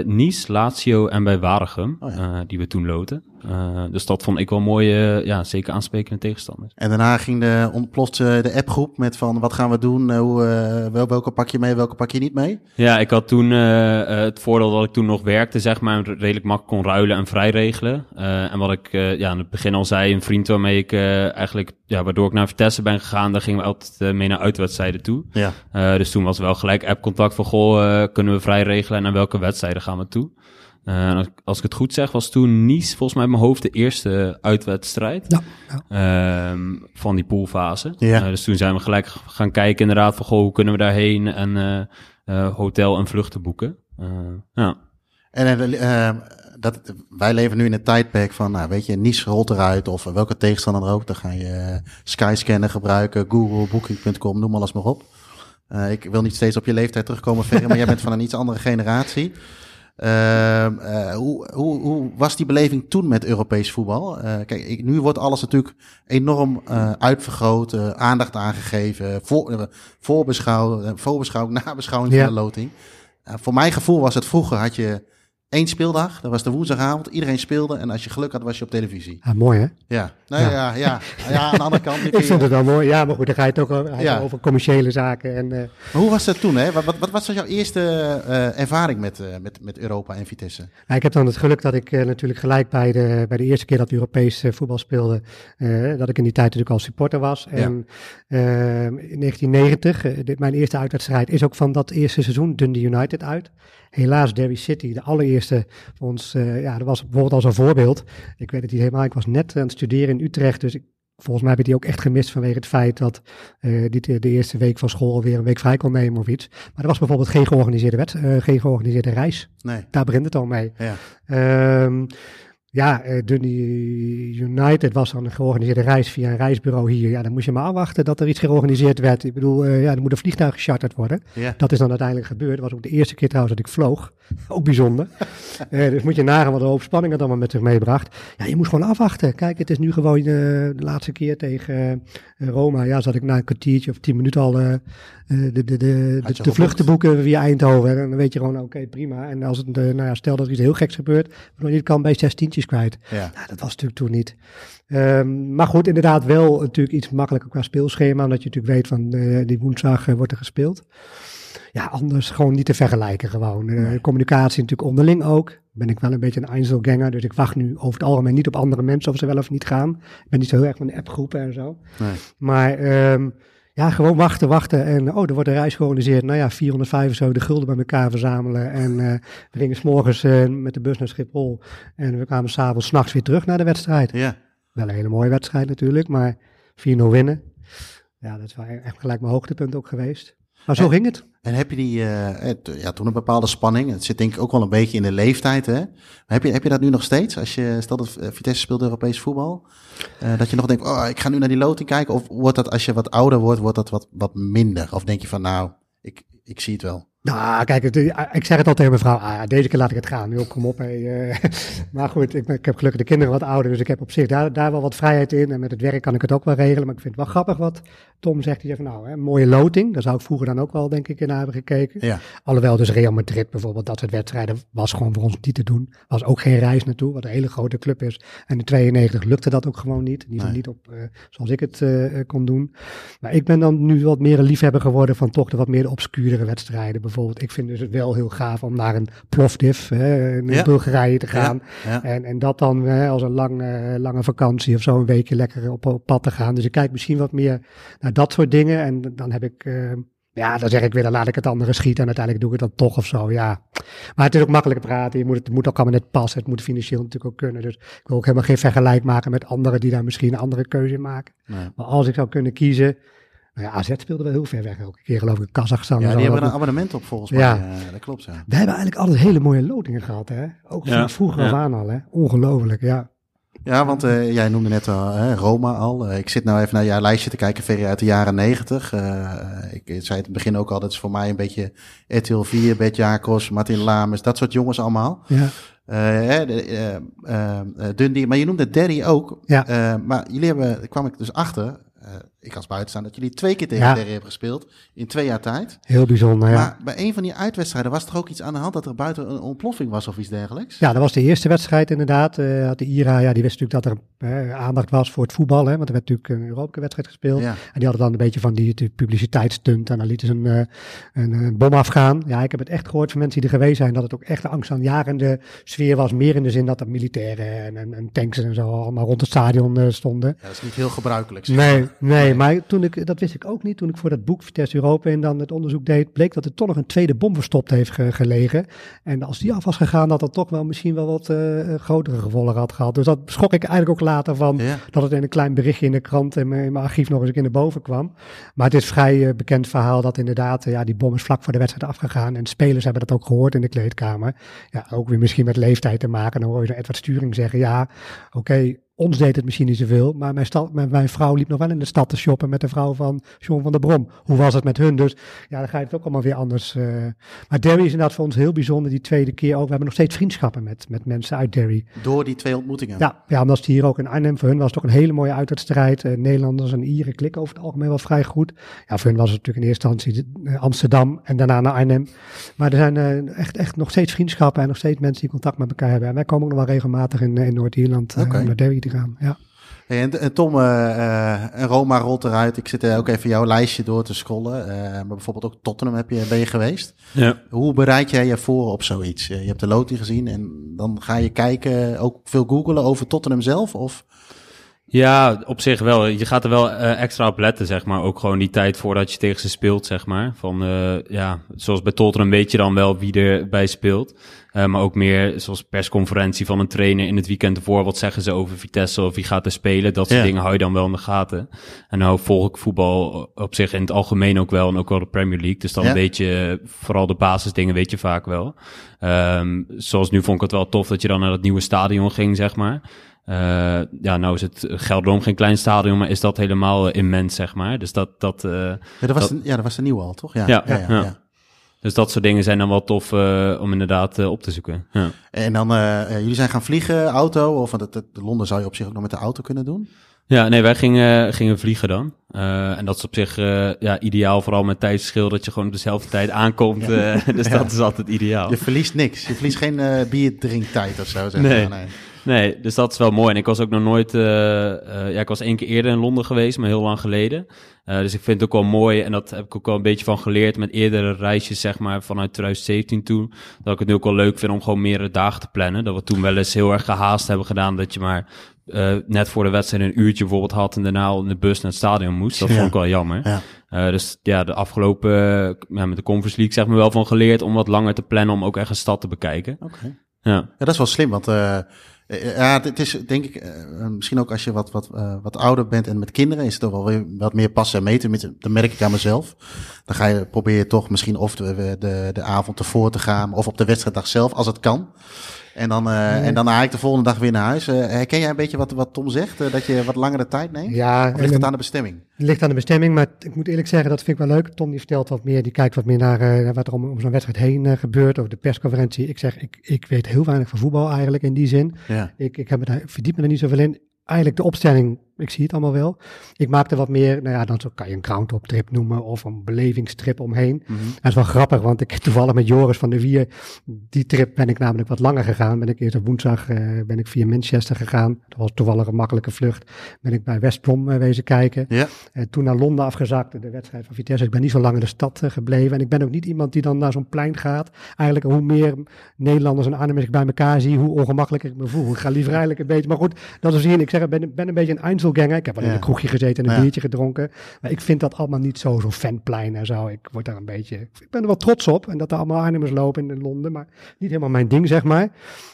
Nice, Lazio en bij Waregem, Oh ja. eh, die we toen loten. Eh, dus dat vond ik wel mooie, ja, zeker aansprekende tegenstanders. En daarna ging de, ontploft eh, de appgroep met van, wat gaan we doen? Eh, hoe, eh, wel, welke pak je mee, welke pak je niet mee? Ja, ik had toen eh, eh, het voordeel dat ik toen nog werkte, zeg maar, redelijk makkelijk kon ruilen en vrij regelen. Eh, en wat ik eh, ja, aan het begin al zei, een vriend waarmee ik eh, eigenlijk, ja, waardoor ik naar Vitesse ben gegaan, daar gingen we altijd eh, mee naar uitwedstrijden toe. Ja, Eh, dus toen was wel gelijk app-contact van, goh, eh, kunnen we vrij regelen en naar welke wedstrijden gaan we toe? Eh, als, als ik het goed zeg, was toen Nice volgens mij in mijn hoofd de eerste uitwedstrijd Ja, ja. ehm, van die poolfase. Ja. Eh, dus toen zijn we gelijk gaan kijken inderdaad van, goh, hoe kunnen we daarheen en eh, eh, hotel en vluchten boeken. Eh, ja. en dat, wij leven nu in een tijdperk van, nou, weet je, Nice rolt eruit of welke tegenstander er ook. Dan ga je Skyscanner gebruiken, Google, Booking.com, noem alles maar op. Eh, ik wil niet steeds op je leeftijd terugkomen, Ferry, maar jij bent van een iets andere generatie. Ehm, eh, hoe, hoe, hoe was die beleving toen met Europees voetbal? Eh, kijk, nu wordt alles natuurlijk enorm eh, uitvergroot, aandacht aangegeven, voor, voorbeschouw, eh, voorbeschouwing, nabeschouwing Ja. van de loting. Voor mijn gevoel was het vroeger had je één speeldag, dat was de woensdagavond, iedereen speelde en als je geluk had was je op televisie. Ah, mooi hè? Ja, nou ja, ja, ja, ja, aan de andere kant. Ik vond het wel mooi. Ja, maar goed, dan ga je het ook over, Ja. over commerciële zaken. En, eh, hoe was dat toen? Hè? Wat, wat, wat was jouw eerste eh, ervaring met, eh, met, met Europa en Vitesse? Nou, ik heb dan het geluk dat ik natuurlijk gelijk bij de, bij de eerste keer dat Europees voetbal speelde, dat ik in die tijd natuurlijk al supporter was. En eh, in 1990, eh, dit, mijn eerste uitwedstrijd, is ook van dat eerste seizoen Dundee United uit. Helaas Derby City, de allereerste voor ons, eh, ja, dat was bijvoorbeeld als een voorbeeld. Ik weet het niet helemaal, ik was net aan het studeren in Utrecht, dus ik, volgens mij heb ik die ook echt gemist vanwege het feit dat eh die de, de eerste week van school weer een week vrij kon nemen of iets. Maar er was bijvoorbeeld geen georganiseerde, wet, eh, geen georganiseerde reis. Nee. Daar begint het al mee. Ja. Ehm, ja, eh, Dundee United was dan een georganiseerde reis via een reisbureau hier. Ja, dan moest je maar afwachten dat er iets georganiseerd werd. Ik bedoel, eh, ja, er moet een vliegtuig gecharterd worden. Ja. Dat is dan uiteindelijk gebeurd. Dat was ook de eerste keer trouwens dat ik vloog. ook bijzonder. Eh, dus moet je nagaan wat een hoop spanning het allemaal met zich meebracht. Ja, je moest gewoon afwachten. Kijk, het is nu gewoon de laatste keer tegen Roma. Ja, zat ik na een kwartiertje of tien minuten al de, de, de, de, de vluchten boeken via Eindhoven. En dan weet je gewoon, oké, prima. En als het, eh, nou ja, stel dat er iets heel geks gebeurt, waardoor je het kan bij zes tientjes kwijt. Ja. Nou, dat was natuurlijk toen niet. Ehm, maar goed, inderdaad wel natuurlijk iets makkelijker qua speelschema. Omdat je natuurlijk weet van eh, die woensdag eh, wordt er gespeeld. Ja, anders gewoon niet te vergelijken gewoon. Eh, Nee. Communicatie natuurlijk onderling ook. Ben ik wel een beetje een Einzelganger, dus ik wacht nu over het algemeen niet op andere mensen of ze wel of niet gaan. Ik ben niet zo heel erg van de appgroepen en zo. Nee. Maar ehm, Ja, gewoon wachten, wachten. En oh, er wordt een reis georganiseerd. Nou ja, 475 gulden bij elkaar verzamelen. En uh, we gingen s'morgens uh, met de bus naar Schiphol. En we kwamen s'avonds, s'nachts weer terug naar de wedstrijd. Ja. Wel een hele mooie wedstrijd natuurlijk, maar 4-0 winnen. Ja, dat is wel echt gelijk mijn hoogtepunt ook geweest. Maar zo En- ging het. En heb je die, eh, ja, toen een bepaalde spanning. Het zit denk ik ook wel een beetje in de leeftijd, hè? Maar heb je, heb je dat nu nog steeds? Als je, stel dat eh, Vitesse speelt Europees voetbal. eh, dat je nog denkt, oh, ik ga nu naar die loting kijken. Of wordt dat als je wat ouder wordt, wordt dat wat, wat minder? Of denk je van, nou, ik, ik zie het wel. Nou, kijk, het, ik zeg het al tegen mijn vrouw. Ah, deze keer laat ik het gaan. Joh, kom op. Hey, eh. maar goed, ik, ik heb gelukkig de kinderen wat ouder. Dus ik heb op zich daar, daar wel wat vrijheid in. En met het werk kan ik het ook wel regelen. Maar ik vind het wel grappig wat Tom zegt. Die zegt van, nou, hè, mooie loting. Daar zou ik vroeger dan ook wel, denk ik, in naar hebben gekeken. Ja. Alhoewel dus Real Madrid bijvoorbeeld, dat soort wedstrijden was gewoon voor ons niet te doen. Was ook geen reis naartoe, wat een hele grote club is. En in 92 lukte dat ook gewoon niet. Geval Nee. niet op eh, zoals ik het eh, eh, kon doen. Maar ik ben dan nu wat meer een liefhebber geworden van toch de wat meer de obscuurdere wedstrijden. Bijvoorbeeld, ik vind dus het wel heel gaaf om naar een Plovdiv hè, in Ja. Bulgarije te gaan. Ja. En, en dat dan hè, als een lang, eh, lange vakantie of zo een weekje lekker op, op pad te gaan. Dus ik kijk misschien wat meer naar dat soort dingen. En dan heb ik, eh, ja, dan zeg ik weer, dan laat ik het andere schieten. En uiteindelijk doe ik het dan toch of zo, ja. Maar het is ook makkelijker praten. Je moet, het moet ook allemaal net passen. Het moet financieel natuurlijk ook kunnen. Dus ik wil ook helemaal geen vergelijk maken met anderen die daar misschien een andere keuze in maken. Nee. Maar als ik zou kunnen kiezen. Nou ja, AZ speelde wel heel ver weg elke keer, geloof ik. Kazachstan. Ja, die hebben er een abonnement op volgens mij. Ja. Ja. dat klopt, ja. We hebben eigenlijk altijd hele mooie lotingen gehad, hè? Ook Ja, vroeger ja. af aan al, hè? Ongelooflijk, ja. Ja, want eh, jij noemde net al hè, Roma al. Eh, ik zit nou even naar jouw lijstje te kijken, Ferry, uit de jaren negentig. Eh, ik zei het in het begin ook al, dat is voor mij een beetje RTL 4, Bert Jacobs, Martin Lames, dat soort jongens allemaal. Ja, Eh, eh, eh, eh, Dundee, maar je noemde Derry ook. Ja. Eh, maar jullie hebben, daar kwam ik dus achter, eh, ik als buitenstaander, dat jullie twee keer tegen Ja. Derry hebben gespeeld in twee jaar tijd. heel bijzonder, ja. Maar bij een van die uitwedstrijden was er ook iets aan de hand dat er buiten een ontploffing was of iets dergelijks? Ja, dat was de eerste wedstrijd inderdaad. Eh, had de IRA, ja, die wist natuurlijk dat er eh, aandacht was voor het voetbal. Hè, want er werd natuurlijk een Europa-wedstrijd gespeeld. Ja. En die hadden dan een beetje van die, publiciteitsstunt. En dan lieten ze een, eh, een, eh, bom afgaan. Ja, ik heb het echt gehoord van mensen die er geweest zijn. Dat het ook echt een angstaanjagende sfeer was. Meer in de zin dat er militairen en, en, en tanks en zo allemaal rond het stadion stonden. Ja, dat is niet heel gebruikelijk. zeg Nee, nee, maar toen ik, dat wist ik ook niet. Toen ik voor dat boek Vitesse Europa en dan het onderzoek deed, bleek dat er toch nog een tweede bom verstopt heeft ge- gelegen. En als die af was gegaan, dat dat toch wel misschien wel wat eh, grotere gevolgen had gehad. Dus dat schrok ik eigenlijk ook later van, Ja. dat het in een klein berichtje in de krant en mijn in mijn archief nog eens een keer naar boven kwam. Maar het is vrij eh, bekend verhaal dat inderdaad, eh, ja, die bom is vlak voor de wedstrijd afgegaan. En spelers hebben dat ook gehoord in de kleedkamer. Ja, ook weer misschien met leeftijd te maken. Dan hoor je Edward Sturing zeggen, ja, oké, ons deed het misschien niet zoveel, maar mijn, mijn, mijn vrouw liep nog wel in de stad te shoppen met de vrouw van John van der Brom. Hoe was het met hun? Dus ja, dan ga je het ook allemaal weer anders. eh. Maar Derry is inderdaad voor ons heel bijzonder, die tweede keer ook. We hebben nog steeds vriendschappen met, met mensen uit Derry. Door die twee ontmoetingen. Ja, ja, omdat ze hier ook in Arnhem, voor hun was het ook een hele mooie uitwedstrijd. Eh, Nederlanders en Ieren klikken over het algemeen wel vrij goed. Ja, voor hun was het natuurlijk in eerste instantie eh, Amsterdam en daarna naar Arnhem. Maar er zijn echt, echt nog steeds vriendschappen en nog steeds mensen die contact met elkaar hebben. En wij komen ook nog wel regelmatig in, in Noord-Ierland naar Derry te gaan. Ja. Hey, en, en Tom, eh, eh, en Roma rolt eruit. Ik zit eh, ook even jouw lijstje door te scrollen. Eh, maar bijvoorbeeld ook Tottenham heb je, ben je geweest. Ja. Hoe bereid jij je voor op zoiets? Je hebt de loting gezien en dan ga je kijken, ook veel googelen over Tottenham zelf? Of? Ja, op zich wel. Je gaat er wel eh, extra op letten, zeg maar. Ook gewoon die tijd voordat je tegen ze speelt, zeg maar. Van, eh, ja, zoals bij Tottenham weet je dan wel wie erbij speelt. Eh, maar ook meer zoals persconferentie van een trainer in het weekend ervoor. Wat zeggen ze over Vitesse of wie gaat er spelen? Dat soort Ja. dingen hou je dan wel in de gaten. En nou volg ik voetbal op zich in het algemeen ook wel. En ook wel de Premier League. Dus dan Ja. weet je, vooral de basisdingen weet je vaak wel. Ehm, zoals nu vond ik het wel tof dat je dan naar het nieuwe stadion ging, zeg maar. Eh, ja, nou is het Gelderdoom geen klein stadion, maar is dat helemaal immens, zeg maar. Dus dat, dat, eh, Ja, dat was, Dat- de, ja, dat was de nieuwe al, toch? Ja, Ja, ja. Dus dat soort dingen zijn dan wel tof eh, om inderdaad eh, op te zoeken. Ja. En dan, eh, jullie zijn gaan vliegen, auto, of want het, het- Londen zou je op zich ook nog met de auto kunnen doen. Ja, nee, wij gingen, gingen vliegen dan. En dat is op zich ja, ideaal, vooral met tijdsverschil, dat je gewoon op dezelfde tijd aankomt. dus Ja. dat is altijd ideaal. Je verliest niks. Je verliest geen bierdrinktijd of zo. Zeg Nee. maar. nee. Nee, dus dat is wel mooi. En ik was ook nog nooit... eh, eh, ja, ik was één keer eerder in Londen geweest, maar heel lang geleden. Eh, dus ik vind het ook wel mooi. En dat heb ik ook wel een beetje van geleerd met eerdere reisjes, zeg maar, vanuit 2017 toen. Dat ik het nu ook wel leuk vind om gewoon meerdere dagen te plannen. Dat we toen wel eens heel erg gehaast hebben gedaan. Dat je maar net voor de wedstrijd een uurtje bijvoorbeeld had en daarna al in de bus naar het stadion moest. Dat Ja. vond ik wel jammer. Ja. Dus ja, de afgelopen, ja, met de Conference League zeg maar wel van geleerd om wat langer te plannen om ook echt een stad te bekijken. Oké. Ja. Ja, dat is wel slim, want ja, het is denk ik, eh, misschien ook als je wat, wat, eh, wat ouder bent en met kinderen, is het toch wel weer wat meer passen en meten. Met- Dat merk ik aan mezelf. Dan ga je, probeer je toch misschien of de, de avond ervoor te gaan, of op de wedstrijddag zelf, als het kan. En dan, eh en dan haal ik de volgende dag weer naar huis. Eh, herken jij een beetje wat, wat Tom zegt? eh, dat je wat langere tijd neemt? Ja, Of ligt het aan de bestemming? Het ligt aan de bestemming, maar ik moet eerlijk zeggen, dat vind ik wel leuk. Tom die vertelt wat meer, die kijkt wat meer naar wat er om, om zo'n wedstrijd heen gebeurt, over de persconferentie. Ik zeg, ik, ik weet heel weinig van voetbal eigenlijk in die zin. Ja. Ik, ik heb me daar, verdiep me er niet zoveel in. Eigenlijk de opstelling, ik zie het allemaal wel. Ik maak er wat meer, nou ja, dan zo kan je een groundhop trip noemen of een belevingstrip omheen. Mhm. Dat is wel grappig, want ik toevallig met Joris van der Wier, die trip ben ik namelijk wat langer gegaan. Ben ik eerst op woensdag eh, ben ik via Manchester gegaan. Dat was toevallig een makkelijke vlucht. Ben ik bij West Brom eh, wezen kijken. Ja. En toen naar Londen afgezakt, de wedstrijd van Vitesse. Ik ben niet zo lang in de stad eh, gebleven. En ik ben ook niet iemand die dan naar zo'n plein gaat. Eigenlijk hoe meer Nederlanders en Arnhemmers ik bij elkaar zie, hoe ongemakkelijker ik me voel. Ik ga liever eigenlijk een beetje, maar goed, dat is hier. Ik zeg, ik ben, ben een beetje een Ik heb wel in Ja. een kroegje gezeten en een Ja. biertje gedronken. Maar ik vind dat allemaal niet zo, zo'n fanplein en zo. Ik word daar een beetje, ik ben er wel trots op. En dat er allemaal Arnhemmers lopen in Londen, maar niet helemaal mijn ding, zeg maar.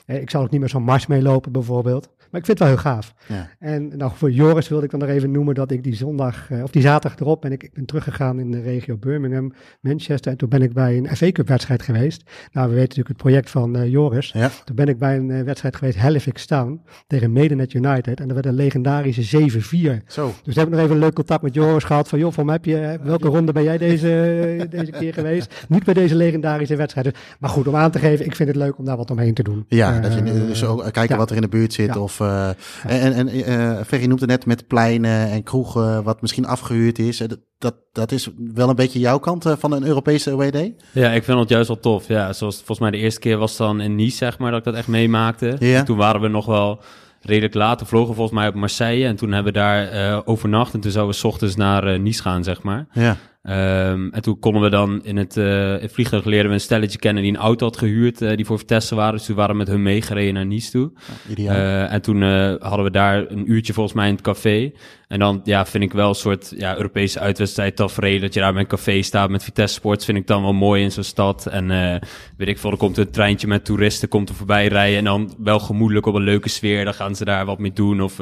Eh, Ik zal ook niet meer zo'n mars meelopen, bijvoorbeeld. Maar ik vind het wel heel gaaf. Ja. En nou, voor Joris wilde ik dan nog even noemen dat ik die zondag, eh, of die zaterdag erop, ben ik, ik ben teruggegaan in de regio Birmingham, Manchester. En toen ben ik bij een FA Cup wedstrijd geweest. Nou, we weten natuurlijk het project van eh, Joris. Ja. Toen ben ik bij een eh, wedstrijd geweest, Halifax Town, tegen Maidenhead United. En dat werd een legendarische 7-4. Zo. Dus heb ik nog even een leuk contact met Joris gehad. Van joh, mij heb je, welke ronde ben jij deze, deze keer geweest? Niet bij deze legendarische wedstrijd. Dus- Maar goed, om aan te geven, ik vind het leuk om daar wat omheen te doen. Ja, dat je dus ook kijken ja. wat er in de buurt zit. Ja. Of, eh, En, en eh Ferry noemde net met pleinen en kroegen wat misschien afgehuurd is. Eh, Dat, dat, is wel een beetje jouw kant eh, van een Europese WD. Ja, ik vind het juist wel tof. Ja, zoals volgens mij de eerste keer was dan in Nice, zeg maar, dat ik dat echt meemaakte. Ja. En toen waren we nog wel redelijk laat. Toen vlogen we volgens mij op Marseille en toen hebben we daar eh, overnacht. En toen zouden we 's ochtends naar eh, Nice gaan, zeg maar. Ja. Ehm, en toen konden we dan in het, in het vliegtuig leerden we een stelletje kennen die een auto had gehuurd, eh, die voor Vitesse waren. Dus toen waren we met hun meegereden naar Nice toe. Ideaal. Eh, en toen hadden we daar een uurtje volgens mij in het café. En dan ja, vind ik wel een soort ja, Europese uitwedstrijd tafereel. Dat je daar met een café staat met Vitesse Sports. Vind ik dan wel mooi in zo'n stad. En weet ik veel, er komt een treintje met toeristen, komt er voorbij rijden. En dan wel gemoedelijk op een leuke sfeer. Dan gaan ze daar wat mee doen. Of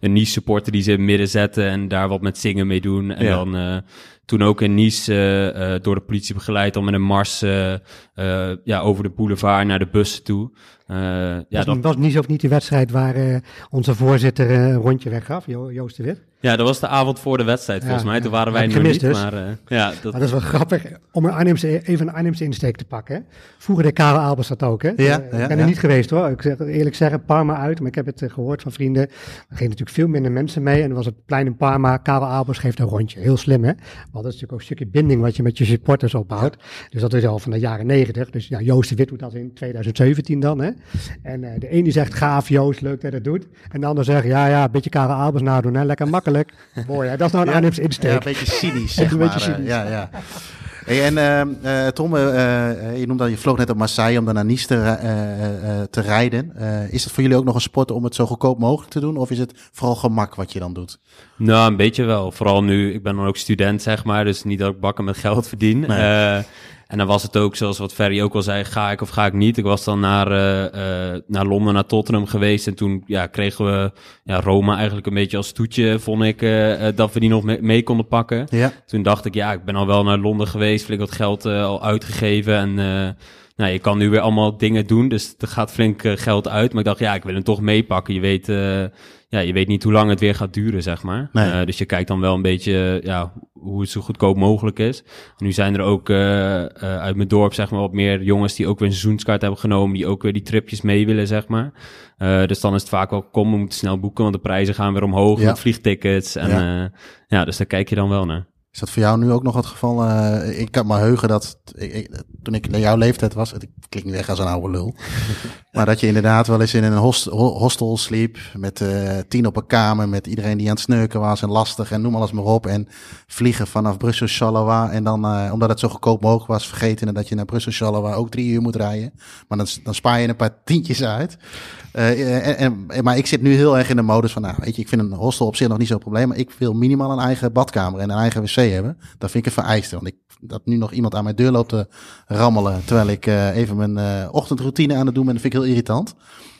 een Nice supporter die ze in het midden zetten en daar wat met zingen mee doen. En Ja. dan... toen ook in Nice eh, eh, door de politie begeleid om met een mars eh, ja, over de boulevard naar de bussen toe. Eh, ja, was, dat, was niet of niet die wedstrijd waar eh, onze voorzitter eh, een rondje weggaf, Jo- Joost de Wit. ja, dat was de avond voor de wedstrijd volgens Ja, mij. Toen ja. waren wij nog ik niet, gemist dus. maar eh, ja, dat, Maar dat is wel grappig om een Arnhemse, even een Arnhemse insteek te pakken. Hè. Vroeger de Karel Albers dat ook. Hè. Ja, ja, ik ben ja. er niet geweest hoor. Ik zeg eerlijk zeggen, Parma uit. Maar ik heb het eh, gehoord van vrienden. Er gingen natuurlijk veel minder mensen mee. En er was het plein in Parma. Karel Albers geeft een rondje. Heel slim hè. Maar dat is natuurlijk ook een stukje binding wat je met je supporters opbouwt. Dus dat is al van de jaren negentig. Dus ja, Joost de Wit doet dat in 2017 dan. Hè. En eh, de ene die zegt gaaf Joost, leuk dat je dat doet. En de ander zegt ja, ja, een beetje Karel Albers nadoen. Hè. Lekker makkelijk. Mooi hè. Dat is nou een Ja. Insteek. Ja, een beetje cynisch, zeg Een maar. beetje eh, cynisch. ja, ja. Hey, en ehm, eh, Tom, je noemde al, je vloog net op Marseille om dan naar Nice te, eh, eh, te rijden. Eh, is het voor jullie ook nog een sport om het zo goedkoop mogelijk te doen? Of is het vooral gemak wat je dan doet? Nou, een beetje wel. Vooral nu, ik ben dan ook student, zeg maar. Dus niet dat ik bakken met geld verdien. Nee. En dan was het ook, zoals wat Ferry ook al zei, ga ik of ga ik niet. Ik was dan naar, eh, eh, naar Londen, naar Tottenham geweest. En toen ja, kregen we ja, Roma eigenlijk een beetje als toetje, vond ik, eh, dat we die nog mee, mee konden pakken. Ja. Toen dacht ik, ja, ik ben al wel naar Londen geweest, flink wat geld al uitgegeven. En nou, je kan nu weer allemaal dingen doen, dus er gaat flink geld uit. Maar ik dacht, ja, ik wil hem toch meepakken. Je weet, ja, je weet niet hoe lang het weer gaat duren, zeg maar. Nee. Eh, dus je kijkt dan wel een beetje ja, hoe het zo goedkoop mogelijk is. nu zijn er ook eh, eh, uit mijn dorp, zeg maar, wat meer jongens die ook weer een seizoenskaart hebben genomen, die ook weer die tripjes mee willen, zeg maar. Eh, dus dan is het vaak wel, kom, we moeten snel boeken, want de prijzen gaan weer omhoog Ja. met vliegtickets. En Ja. ja. ja, dus daar kijk je dan wel naar. Is dat voor jou nu ook nog het geval? Uh, ik kan me heugen dat ik, ik, toen ik jouw leeftijd was, het klinkt nu echt als een oude lul, maar dat je inderdaad wel eens in een host, hostel sliep met uh, tien op een kamer, met iedereen die aan het snurken was en lastig en noem alles maar op. En vliegen vanaf Brussel Charleroi en dan, uh, omdat het zo goedkoop mogelijk was, vergeten dat je naar Brussel Charleroi ook drie uur moet rijden. Maar dan, dan spaar je een paar tientjes uit. En, en, maar ik zit nu heel erg in de modus van, nou weet je, ik vind een hostel op zich nog niet zo'n probleem, maar ik wil minimaal een eigen badkamer en een eigen wc hebben. Dat vind ik een vereiste. Want ik, dat nu nog iemand aan mijn deur loopt te rammelen. Terwijl ik uh, even mijn uh, ochtendroutine aan het doen ben. Dat vind ik heel irritant.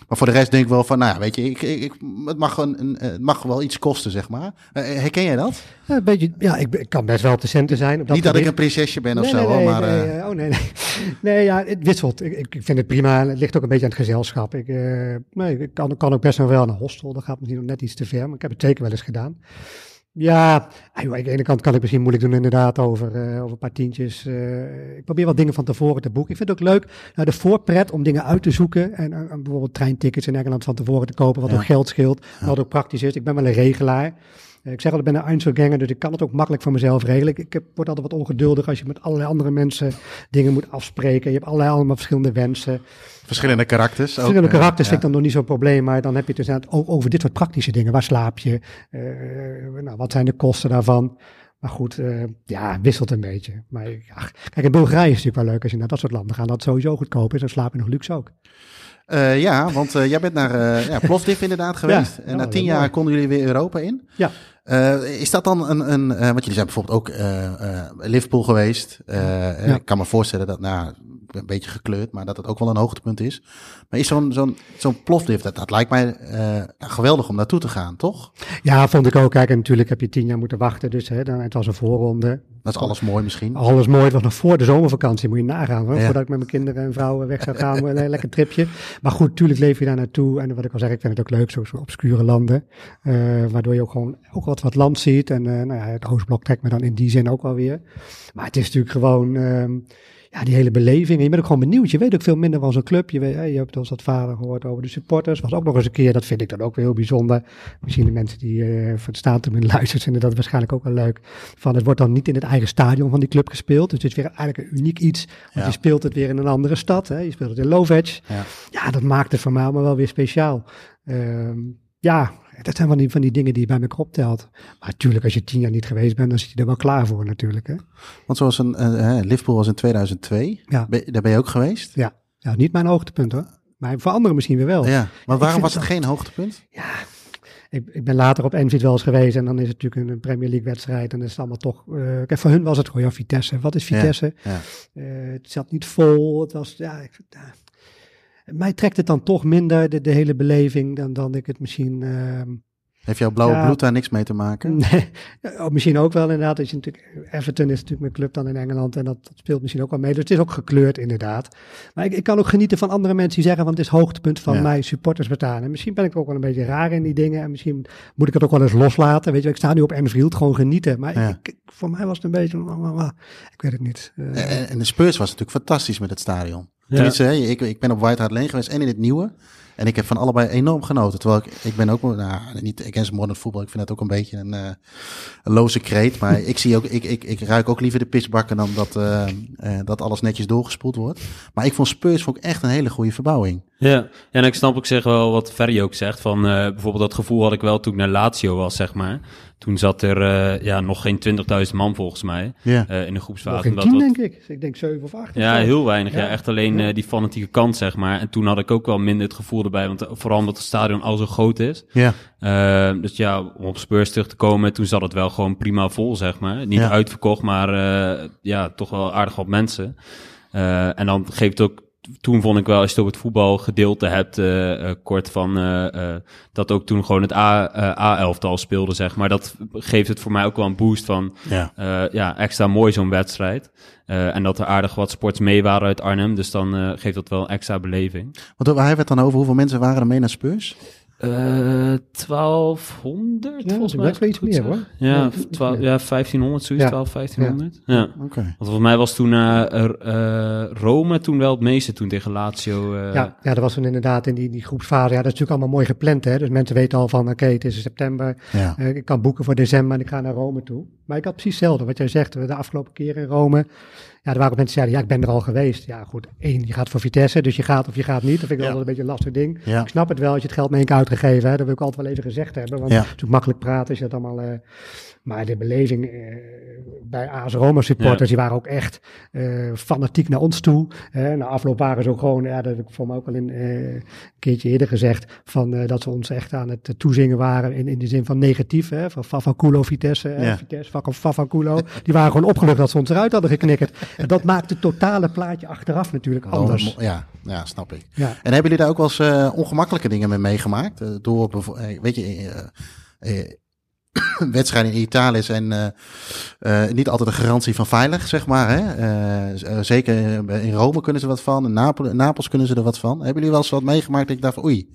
Maar voor de rest denk ik wel van, nou ja, weet je, ik, ik, het, mag een, een, het mag wel iets kosten, zeg maar. Uh, herken jij dat? Ja, een beetje, ja ik, ik, kan best wel de centen zijn. Op dat Niet dat ik een prinsesje ben nee, of nee, zo, nee, maar... Nee, oh nee, nee. nee, ja, het wisselt. Ik, ik vind het prima. Het ligt ook een beetje aan het gezelschap. Ik, uh, nee, ik kan, kan ook best wel een hostel. Dat gaat misschien nog net iets te ver, maar ik heb het zeker wel eens gedaan. Ja, aan de ene kant kan ik misschien moeilijk doen inderdaad over, uh, over een paar tientjes. Uh, ik probeer wat dingen van tevoren te boeken. Ik vind het ook leuk, nou, de voorpret om dingen uit te zoeken. En uh, bijvoorbeeld treintickets in Engeland van tevoren te kopen, wat ja. ook geld scheelt. Ja. Wat ook praktisch is. Ik ben wel een regelaar. Ik zeg al, ik ben een Einzelganger, dus ik kan het ook makkelijk voor mezelf regelen. Ik, word altijd wat ongeduldig als je met allerlei andere mensen dingen moet afspreken. Je hebt allerlei allemaal verschillende wensen. Verschillende karakters. Verschillende ook, karakters ja. vind ik dan nog niet zo'n probleem, maar dan heb je het dus ook over dit soort praktische dingen. Waar slaap je? Uh, nou, wat zijn de kosten daarvan? Maar goed, uh, ja, wisselt een beetje. Maar ja, kijk, in Bulgarije is het natuurlijk wel leuk als je naar dat soort landen gaat. Dat het sowieso goedkoop is, dan slaap je nog luxe ook. Uh, ja, want uh, jij bent naar uh, ja, Plovdiv inderdaad geweest. Ja, en na tien jaar mooi. konden jullie weer Europa in. Ja. Is dat dan een, een want jullie zijn bijvoorbeeld ook Liverpool geweest. Ja. Ik kan me voorstellen dat, nou, een beetje gekleurd, maar dat het ook wel een hoogtepunt is. Maar is zo'n zo'n zo'n Plovdiv, dat, dat lijkt mij geweldig om naartoe te gaan, toch? Ja, vond ik ook. Kijk, en natuurlijk heb je tien jaar moeten wachten, dus hè, dan, het was een voorronde. Dat is alles mooi misschien. Alles mooi. Het was nog voor de zomervakantie, moet je nagaan. Hoor. Ja. Voordat ik met mijn kinderen en vrouwen weg zou gaan. een lekker tripje. Maar goed, natuurlijk leef je daar naartoe. En wat ik al zeg, ik vind het ook leuk, zo'n zo obscure landen. Uh, waardoor je ook gewoon ook wat, wat land ziet. En uh, nou ja, het Oostblok trekt me dan in die zin ook wel weer. Maar het is natuurlijk gewoon... Uh, ja, die hele beleving. En je bent ook gewoon benieuwd. Je weet ook veel minder van zo'n club. Je, weet, je hebt ons dat vader gehoord over de supporters. Was ook nog eens een keer, dat vind ik dan ook weer heel bijzonder. Misschien de mensen die uh, van het staatum luisteren, vinden dat waarschijnlijk ook wel leuk. Van het wordt dan niet in het eigen stadion van die club gespeeld. Dus het is weer eigenlijk een uniek iets. Want ja. je speelt het weer in een andere stad. Hè. Je speelt het in Lovec. Ja. ja, dat maakt het voor mij allemaal wel weer speciaal. Uh, ja, dat zijn van die, van die dingen die je bij me optelt. Maar natuurlijk, als je tien jaar niet geweest bent, dan zit je er wel klaar voor natuurlijk. Hè? Want zoals een uh, Liverpool was in 2002. Ja. Ben, daar ben je ook geweest? Ja. ja, niet mijn hoogtepunt hoor. Maar voor anderen misschien weer wel. Ja, maar waarom was het dat... geen hoogtepunt? Ja, ik, ik, ben later op Enfield wel eens geweest en dan is het natuurlijk een Premier League wedstrijd en dan is het allemaal toch... Uh, kijk, voor hun was het gewoon, ja, Vitesse. Wat is Vitesse? Ja, ja. Uh, het zat niet vol, het was, ja... Ik, mij trekt het dan toch minder, de, de hele beleving, dan, dan ik het misschien... Uh, Heeft jouw blauwe ja, bloed daar niks mee te maken? Nee, oh, misschien ook wel inderdaad. Is je natuurlijk, Everton is natuurlijk mijn club dan in Engeland en dat, dat, speelt misschien ook wel mee. Dus het is ook gekleurd inderdaad. Maar ik, ik kan ook genieten van andere mensen die zeggen, want het is hoogtepunt van ja. mijn supporters bestaan. En misschien ben ik ook wel een beetje raar in die dingen en misschien moet ik het ook wel eens loslaten. Weet je, ik sta nu op Enfield, gewoon genieten. Maar ja. ik, voor mij was het een beetje, ik weet het niet. En, en de Spurs was natuurlijk fantastisch met het stadion. Ja. ik, ik ben op White Hart Lane geweest en in het nieuwe. En ik heb van allebei enorm genoten. Terwijl ik, ik ben ook, nou, niet against modern voetbal. Ik vind dat ook een beetje een, uh, een loze kreet. Maar ik zie ook, ik, ik, ik ruik ook liever de pisbakken dan dat, uh, uh, dat alles netjes doorgespoeld wordt. Maar ik vond Spurs vond ik echt een hele goede verbouwing. Ja, en ik snap ook zeg wel wat Ferry ook zegt. Van bijvoorbeeld dat gevoel had ik wel toen ik naar Lazio was, zeg maar. Toen zat er uh, ja, nog geen 20.000 man volgens mij ja. uh, in de groepsfase. Nog geen 10 denk ik. Ik denk 7 of 8. Ja, heel weinig. Ja. ja echt alleen die fanatieke kant, zeg maar. En toen had ik ook wel minder het gevoel erbij. Want vooral omdat het stadion al zo groot is. Ja. dus ja, om op Spurs terug te komen, toen zat het wel gewoon prima vol, zeg maar. Niet uitverkocht, maar ja, toch wel aardig wat mensen. en dan geeft het ook toen vond ik wel, als je het op het voetbalgedeelte hebt, uh, uh, kort van uh, dat ook toen gewoon het A-elftal speelde, zeg maar. Dat geeft het voor mij ook wel een boost van, ja, ja extra mooi zo'n wedstrijd. en dat er aardig wat sports mee waren uit Arnhem, dus dan geeft dat wel extra beleving. Want waar hebben we het dan over? Hoeveel mensen waren er mee naar Spurs? Uh, 1200 Ja, volgens dat mij. is wel iets als ik meer, hoor. Ja, Ja, of iets 12, meer. ja 1500, zoiets, Ja. 12, 1500. Ja. Oké. Want volgens mij was toen eh, eh, Rome toen wel het meeste toen tegen Lazio. eh, Ja, ja, dat was toen inderdaad in die, die groepsfase. Ja, dat is natuurlijk allemaal mooi gepland. Hè? Dus mensen weten al van, oké, het is september. Ja. Eh, ik kan boeken voor december en ik ga naar Rome toe. Maar ik had precies hetzelfde. Wat jij zegt, de afgelopen keer in Rome. Ja, er waren ook mensen die zeiden, ja, ik ben er al geweest. Ja, goed. één, je gaat voor Vitesse, dus je gaat of je gaat niet. Dat vind ik Ja. altijd een beetje een lastig ding. Ja. Ik snap het wel als je het geld mee keer uitgegeven hebt. Dat wil ik altijd wel even gezegd hebben. Want Ja. het is natuurlijk makkelijk praten als je dat allemaal... eh, maar de beleving eh, bij AS Roma supporters, die waren ook echt eh, fanatiek naar ons toe. Na afloop waren ze ook gewoon, ja, dat heb ik voor mij ook al in, eh, een keertje eerder gezegd, van, dat ze ons echt aan het toezingen waren in, in de zin van negatief. Hè, van Favanculo, Vitesse, Ja. Vitesse, Fav- Favanculo. Die waren gewoon opgelucht dat ze ons eruit hadden geknikkerd. En dat maakt het totale plaatje achteraf natuurlijk anders. Ja, ja, snap ik. Ja. En hebben jullie daar ook wel eens ongemakkelijke dingen mee meegemaakt? Door, weet je, wedstrijden in Italië zijn eh, eh, niet altijd een garantie van veilig, zeg maar. Hè? Eh, zeker in Rome kunnen ze wat van, in Napel, in Napels kunnen ze er wat van. Hebben jullie wel eens wat meegemaakt dat ik dacht van oei,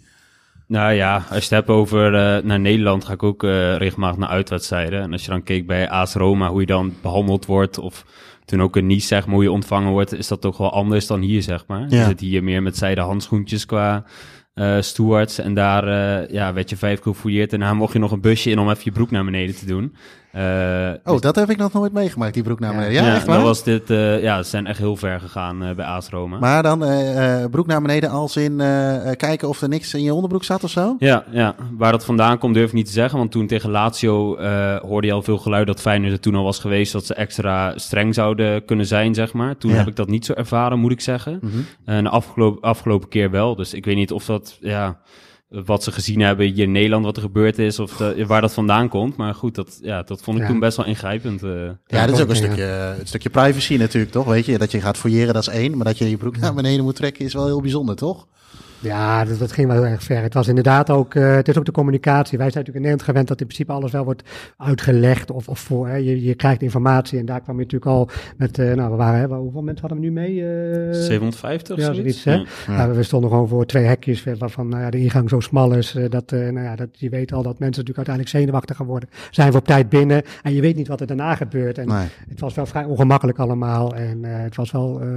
Nou ja, als je het hebt over naar Nederland, ga ik ook regelmatig naar uitwedstrijden. En als je dan keek bij AS Roma, hoe je dan behandeld wordt, of toen ook in Nice, zeg maar, hoe je ontvangen wordt, is dat toch wel anders dan hier, zeg maar. Ja. Je zit hier meer met zijde handschoentjes qua eh stewards. En daar eh, ja, werd je vijf keer gefouilleerd en dan mocht je nog een busje in om even je broek naar beneden te doen. Eh, oh, dat heb ik nog nooit meegemaakt, die broek naar Ja. beneden. Ja, echt waar? dat was dit, eh, ja, ze zijn echt heel ver gegaan eh, bij AS Roma. Maar dan eh, eh, broek naar beneden als in kijken of er niks in je onderbroek zat of zo? Ja, ja, waar dat vandaan komt durf ik niet te zeggen. Want toen tegen Lazio eh, hoorde je al veel geluid dat Feyenoord er toen al was geweest... dat ze extra streng zouden kunnen zijn, zeg maar. Toen Ja. heb ik dat niet zo ervaren, moet ik zeggen. Mhm. En de afgelopen, afgelopen keer wel. Dus ik weet niet of dat, ja, wat ze gezien hebben hier in Nederland, wat er gebeurd is... of de- waar dat vandaan komt. Maar goed, dat, ja, dat vond ik Ja. toen best wel ingrijpend. eh. Ja, dat is ook een stukje, een stukje privacy natuurlijk, toch? Weet je, dat je gaat fouilleren, dat is één. Maar dat je je broek naar beneden moet trekken, is wel heel bijzonder, toch? Ja, dat, dat ging wel heel erg ver. Het was inderdaad ook, eh, het is ook de communicatie. Wij zijn natuurlijk in Nederland gewend dat in principe alles wel wordt uitgelegd of, of voor, hè. Je, je krijgt informatie en daar kwam je natuurlijk al met, eh, nou we waren, hè, hoeveel mensen hadden we nu mee? Eh, 750 ja, zoiets? zoiets, hè? Ja. Ja. Ja, we stonden gewoon voor twee hekjes waarvan nou ja, de ingang zo smal is. dat, eh, nou ja, dat, je weet al dat mensen natuurlijk uiteindelijk zenuwachtig gaan worden. Zijn we op tijd binnen en je weet niet wat er daarna gebeurt. En Nee. het was wel vrij ongemakkelijk allemaal. En eh, het was wel, eh,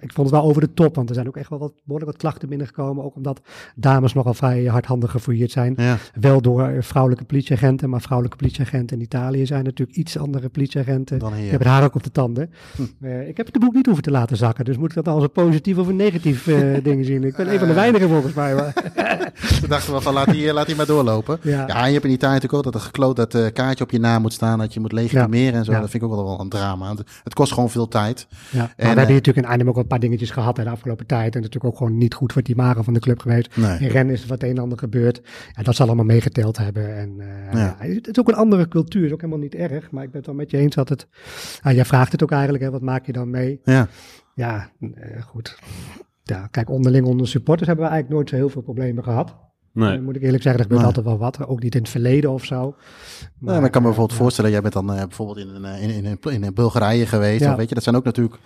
ik vond het wel over de top. Want er zijn ook echt wel wat, behoorlijk wat klachten binnengekomen. Ook omdat dames nogal vrij hardhandig gefouilleerd zijn. Ja. Wel door eh, vrouwelijke politieagenten. Maar vrouwelijke politieagenten in Italië zijn natuurlijk iets andere politieagenten. Dan Die hier. hebben haar ook op de tanden. Eh, ik heb het boek niet hoeven te laten zakken. Dus moet ik dat als een positief of een negatief eh, ding zien. Ik ben een van de weinigen volgens mij. Maar, Toen dachten we van, laat die, laat die maar doorlopen. Ja. je hebt in Italië natuurlijk ook dat er gekloot dat eh, kaartje op je naam moet staan, dat je moet legitimeren en zo. Dat vind ik ook wel een drama. Het, kost gewoon veel tijd. Ja, maar En, we hebben eh, hier natuurlijk in Arnhem ook wel een paar dingetjes gehad hè, de afgelopen tijd. En natuurlijk ook gewoon niet goed voor het imago van de club geweest. Nee. In Rennes is er wat een en ander gebeurd. En dat zal allemaal meegeteld hebben. En eh, Ja. ja, het is ook een andere cultuur. is ook helemaal niet erg. Maar ik ben het wel met je eens dat het... Ah, jij vraagt het ook eigenlijk, hè, wat maak je dan mee? Ja. Ja, eh, goed. Ja, kijk, onderling onder supporters hebben we eigenlijk nooit zo heel veel problemen gehad. Nee. Eh, moet ik eerlijk zeggen, er gebeurt Nee. altijd wel wat. Ook niet in het verleden of zo. Maar, maar ik kan me eh, bijvoorbeeld ja. voorstellen, jij bent dan eh, bijvoorbeeld in, een, eh, in, in, in, in Bulgarije geweest. Ja. Of weet je, dat zijn ook natuurlijk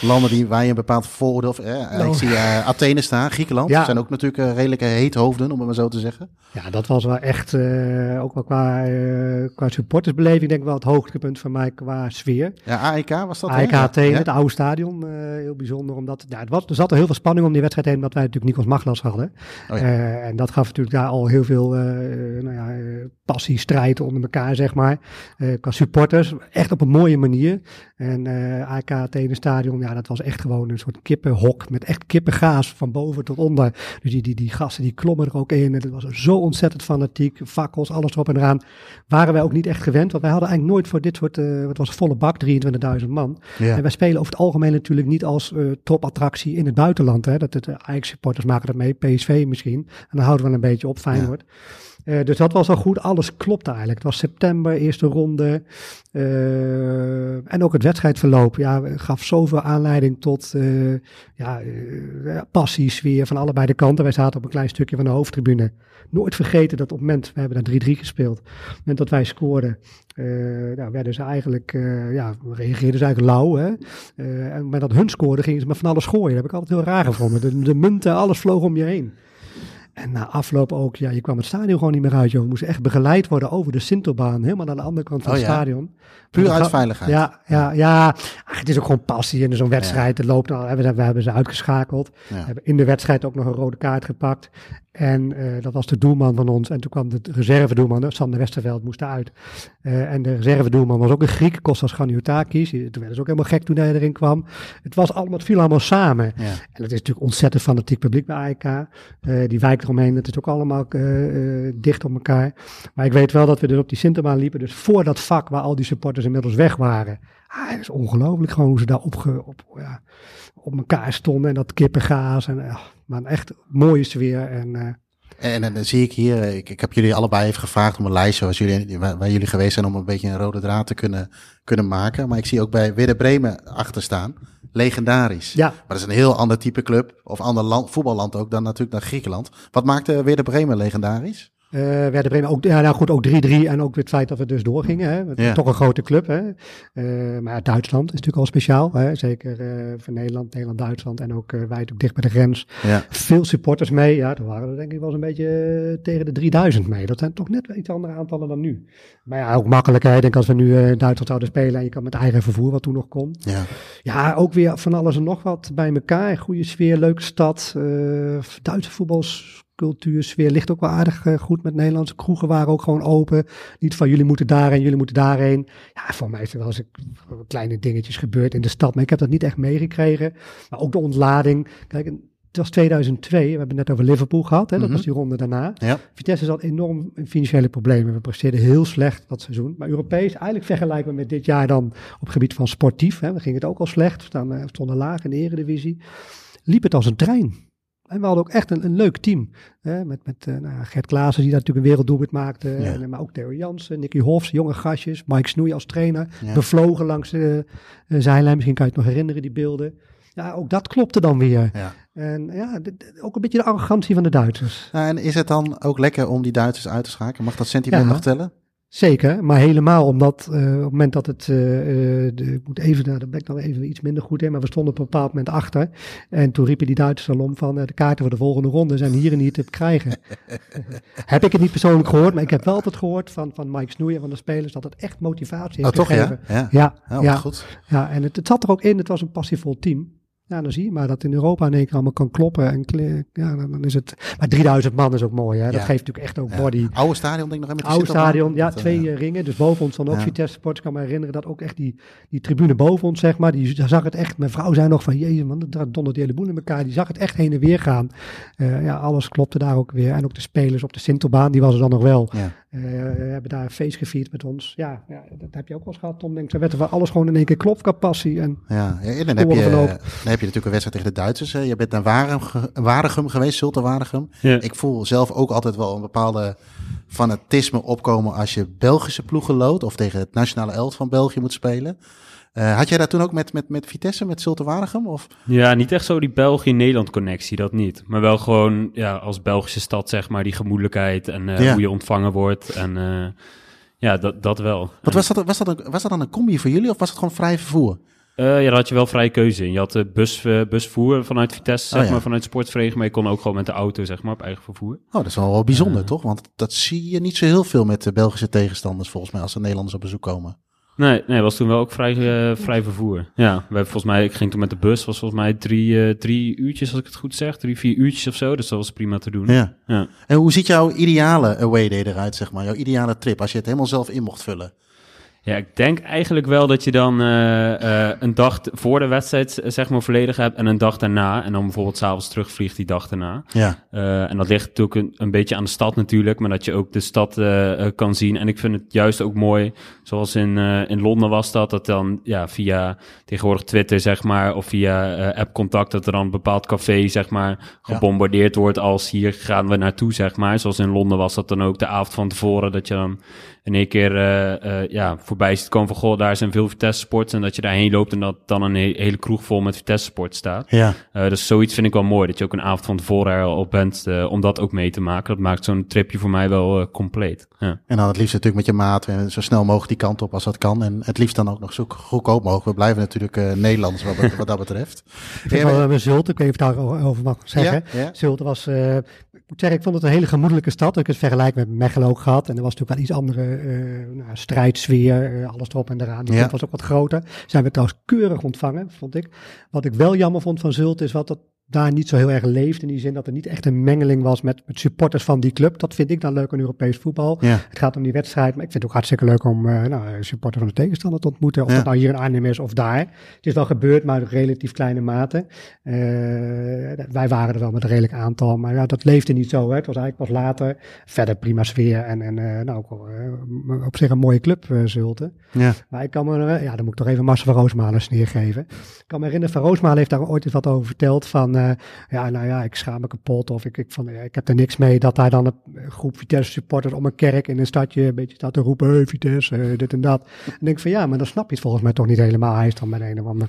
landen die, waar je een bepaald vooroordeel... Of, eh, Nou. Ik zie eh, Athene staan, Griekenland. Ja. Dat zijn ook natuurlijk eh, redelijke heethoofden, om het maar zo te zeggen. Ja, dat was wel echt, eh, ook wel qua, eh, qua supportersbeleving, denk ik wel het hoogtepunt van mij qua sfeer. Ja, AEK was dat? AEK. Athene, Ja. het oude stadion, eh, heel bijzonder. Omdat, ja, het was, er zat er heel veel spanning om die wedstrijd heen, omdat wij natuurlijk Nikos Maglas hadden. Oh ja. Eh, en dat gaf natuurlijk daar al heel veel eh, nou ja, eh, passie, strijd onder elkaar, zeg maar. Eh, qua supporters, echt op een mooie manier. En AEK Athene stadion, ja, dat was echt gewoon een soort kippenhok met echt kippengaas van boven tot onder. Dus die, die, die gasten die klommen er ook in. En het was zo ontzettend fanatiek. Fakkels, alles erop en eraan. Waren wij ook niet echt gewend. Want wij hadden eigenlijk nooit voor dit soort, het was volle bak, 23.000 man. Ja. En wij spelen over het algemeen natuurlijk niet als topattractie in het buitenland. Hè. Dat het Ajax-supporters maken dat mee, PSV misschien. En dan houden we een beetje op, Feyenoord. Eh, dus dat was al goed. Alles klopte eigenlijk. Het was september, eerste ronde. Eh, en ook het wedstrijdverloop ja, gaf zoveel aanleiding tot eh, ja, eh, ja, passie, sfeer van allebei de kanten. Wij zaten op een klein stukje van de hoofdtribune. Nooit vergeten dat op het moment, we hebben daar 3-3 gespeeld. Op het moment dat wij scoorden, nou, werden ze eigenlijk, ja, reageerden ze eigenlijk lauw. Hè? En op het moment dat hun scoorden, gingen ze met van alles gooien. Dat heb ik altijd heel raar gevonden. De, de munten, alles vloog om je heen. En na afloop ook, ja, je kwam het stadion gewoon niet meer uit, joh. We moesten echt begeleid worden over de Sintelbaan, helemaal aan de andere kant van Oh het ja. stadion. Puur uit veiligheid. Ja, ja, ja. Ach, het is ook gewoon passie in zo'n wedstrijd. Het loopt al, we, hebben- we hebben ze uitgeschakeld. Ja. We hebben in de wedstrijd ook nog een rode kaart gepakt. En eh, dat was de doelman van ons. En toen kwam de reservedoelman, Sander Westerveld, moest eruit. Eh, en de reservedoelman was ook een Griek, Kostas Ganiotakis. Toen werden ze ook helemaal gek toen hij erin kwam. Het, was allemaal, het viel allemaal samen. Ja. En het is natuurlijk ontzettend fanatiek publiek bij AEK. Eh, die wijk eromheen, het is ook allemaal eh, eh, dicht op elkaar. Maar ik weet wel dat we dus op die Sinterbaan liepen. Dus voor dat vak waar al die supporters inmiddels weg waren. Ah, het is ongelooflijk gewoon hoe ze daar op, op, ja, op elkaar stonden. En dat kippengaas. En, maar een echt mooie sfeer. En, eh, En, en dan zie ik hier, eh, ik, ik heb jullie allebei even gevraagd om een lijstje waar jullie, waar, waar jullie geweest zijn om een beetje een rode draad te kunnen, kunnen maken. Maar ik zie ook bij Werder Bremen achter staan. Legendarisch. ja, Maar dat is een heel ander type club, of ander land, voetballand ook dan natuurlijk naar Griekenland. Wat maakte Werder Bremen legendarisch? Eh werden Bremen ook, ja, nou goed, ook 3-3 en ook het feit dat we dus doorgingen. Hè. Het is Ja. Toch een grote club. Hè. Eh, maar Duitsland is natuurlijk al speciaal. Hè. Zeker eh voor Nederland, Nederland, Duitsland en ook wij ook dicht bij de grens. Ja. Veel supporters mee. Ja, er waren er denk ik wel eens een beetje tegen de 3000 mee. Dat zijn toch net iets andere aantallen dan nu. Maar ja, ook makkelijk. Hè. Ik denk als we nu in Duitsland zouden spelen en je kan met eigen vervoer, wat toen nog kon. Ja. Ja, ook weer van alles en nog wat bij elkaar. Goede sfeer, leuke stad. Duitse voetbalcultuur, sfeer ligt ook wel aardig eh, goed met Nederlandse kroegen waren ook gewoon open. Niet van jullie moeten daarheen, jullie moeten daarheen. Ja, voor mij is er wel eens een- kleine dingetjes gebeurd in de stad, maar ik heb dat niet echt meegekregen. Maar ook de ontlading. Kijk, het was 2002, we hebben het net over Liverpool gehad, hè? dat Mhm. was die ronde daarna. Ja. Vitesse zat enorm in financiële problemen. We presteerden heel slecht dat seizoen. Maar Europees, eigenlijk vergelijkbaar met dit jaar dan op het gebied van sportief. Hè, we gingen het ook al slecht, we staan, eh, we stonden laag in de eredivisie. Liep het als een trein. En we hadden ook echt een, een leuk team. Hè, met met eh, nou, Gert Klaassen, die daar natuurlijk een werelddoelpunt maakte. Ja. En, eh, maar ook Theo Jansen, Nicky Hofs, jonge gastjes. Mike Snoei als trainer. Ja. Bevlogen langs de eh, zijlijn. Misschien kan je het nog herinneren, die beelden. Ja, ook dat klopte dan weer. Ja. En ja, ook een beetje de arrogantie van de Duitsers. Nou, en is het dan ook lekker om die Duitsers uit te schakelen? Mag dat sentiment nog tellen? Zeker, maar helemaal omdat eh, op het moment dat het, eh, eh, de, ik moet even, nou, daar ben ik dan even iets minder goed in, maar we stonden op een bepaald moment achter. En toen riepen die Duitsers al om van de kaarten voor de volgende ronde zijn hier en niet te krijgen. heb ik het niet persoonlijk gehoord, maar ik heb wel altijd gehoord van, van Mike Snoeien van de spelers dat het echt motivatie Oh, heeft toch ja? gegeven. Ja. Ja, Oh, ja, goed. ja, en het, het zat er ook in, het was een passievol team. Ja, dan zie je maar dat in Europa in één keer allemaal kan kloppen. En ja, dan, is het. Maar 3000 man is ook mooi, hè? Dat Ja. geeft natuurlijk echt ook Ja. body. Oude stadion, denk ik nog. Met Oude stadion, ja, Dat, eh, twee eh, ringen. Dus boven ons dan ook Ja. Vitesse Sports. Ik kan me herinneren dat ook echt die, die tribune boven ons, zeg maar, die daar zag het echt. Mijn vrouw zei nog van, jezus man, daar dondert die hele boel in elkaar. Die zag het echt heen en weer gaan. Eh, ja, alles klopte daar ook weer. En ook de spelers op de Sintelbaan, die was er dan nog wel. Eh, hebben daar een feest gevierd met ons. Ja, ja, dat heb je ook wel eens gehad, Tom. Denk, ik. werd er alles gewoon in één keer klopt qua passie. En Ja, ja, en dan heb, je, dan heb je natuurlijk een wedstrijd tegen de Duitsers. hè. Je bent naar Waregem, Waregem geweest, Zulte Waregem. Ja. Ik voel zelf ook altijd wel een bepaalde fanatisme opkomen als je Belgische ploegen loodt of tegen het nationale elft van België moet spelen. Eh, had jij dat toen ook met, met, met Vitesse, met Zulte Waregem? Of? Ja, niet echt zo die België-Nederland connectie, dat niet. Maar wel gewoon ja, als Belgische stad, zeg maar, die gemoedelijkheid en eh, Ja. hoe je ontvangen wordt. En eh, ja, dat, dat wel. Wat was, dat, was, dat een, was dat dan een combi voor jullie of was het gewoon vrij vervoer? Ja, daar had je wel vrije keuze in. Je had de bus, busvoer vanuit Vitesse, zeg Oh, ja. maar, vanuit sportvereniging. Maar je kon ook gewoon met de auto, zeg maar, op eigen vervoer. Oh, dat is wel, wel bijzonder, toch? Want dat zie je niet zo heel veel met de Belgische tegenstanders, volgens mij, als de Nederlanders op bezoek komen. Nee, nee, was toen wel ook vrij, eh, vrij vervoer. Ja, we hebben volgens mij, ik ging toen met de bus, was volgens mij drie, eh, drie uurtjes, als ik het goed zeg. Drie, vier uurtjes of zo, dus dat was prima te doen. Ja. Ja. En hoe ziet jouw ideale away day eruit, zeg maar? Jouw ideale trip, als je het helemaal zelf in mocht vullen? Ja, ik denk eigenlijk wel dat je dan eh, eh, een dag voor de wedstrijd eh, zeg maar volledig hebt en een dag daarna. En dan bijvoorbeeld s'avonds terugvliegt die dag daarna. Ja. En dat ligt natuurlijk een, een beetje aan de stad natuurlijk, maar dat je ook de stad kan zien. En ik vind het juist ook mooi, zoals in, in Londen was dat, dat dan ja, via tegenwoordig Twitter zeg maar, of via eh, app-contact, dat er dan een bepaald café zeg maar gebombardeerd wordt als hier gaan we naartoe zeg maar. Zoals in Londen was dat dan ook de avond van tevoren, dat je dan in één keer eh, eh, ja, voorbij ziet komen van, goh, daar zijn veel Vitesse sports. En dat je daarheen loopt en dat dan een he- hele kroeg vol met Vitesse sport staat. Ja. Eh, dus zoiets vind ik wel mooi, dat je ook een avond van tevoren er al op bent eh, om dat ook mee te maken. Dat maakt zo'n tripje voor mij wel compleet. Ja. En dan het liefst natuurlijk met je maat, en zo snel mogelijk die kant op als dat kan. En het liefst dan ook nog zo goedkoop mogelijk. We blijven natuurlijk eh Nederlands wat, wat dat betreft. Ik vind wel, uh, Zulte, ik weet niet of ik daarover mag zeggen. Ja, ja. Zulte was, eh, moet zeggen, ik vond het een hele gemoedelijke stad. Ik het vergelijk met Mechelen ook gehad. En er was natuurlijk wel iets andere uh, nou, strijdsfeer, uh, alles erop en eraan. Die Ja. was ook wat groter. Zijn we trouwens keurig ontvangen, vond ik. Wat ik wel jammer vond van Zult is wat dat daar niet zo heel erg leeft. In die zin dat er niet echt een mengeling was met, met supporters van die club. Dat vind ik dan leuk aan Europees voetbal. Ja. Het gaat om die wedstrijd, maar ik vind het ook hartstikke leuk om eh nou, supporters van de tegenstander te ontmoeten. Of Ja. dat nou hier in Arnhem is of daar. Het is wel gebeurd, maar in relatief kleine mate. Eh, wij waren er wel met een redelijk aantal, maar ja, dat leefde niet zo. Hè. Het was eigenlijk pas later. Verder prima sfeer en, en eh, nou, ook op zich een mooie club, Zulte. Ja. Maar ik kan me, ja, dan moet ik toch even Marcel van Roosmalen een sneer geven. Ik kan me herinneren, Van Roosmalen heeft daar ooit eens wat over verteld van, eh, ja, nou ja, ik schaam me kapot of ik, ik, van, ja, ik heb er niks mee dat daar dan een groep Vitesse supporters om een kerk in een stadje een beetje staat te roepen, hey, Vitesse, eh, dit en dat. En denk van, ja, maar dan snap je het volgens mij toch niet helemaal. Hij is dan met een of ander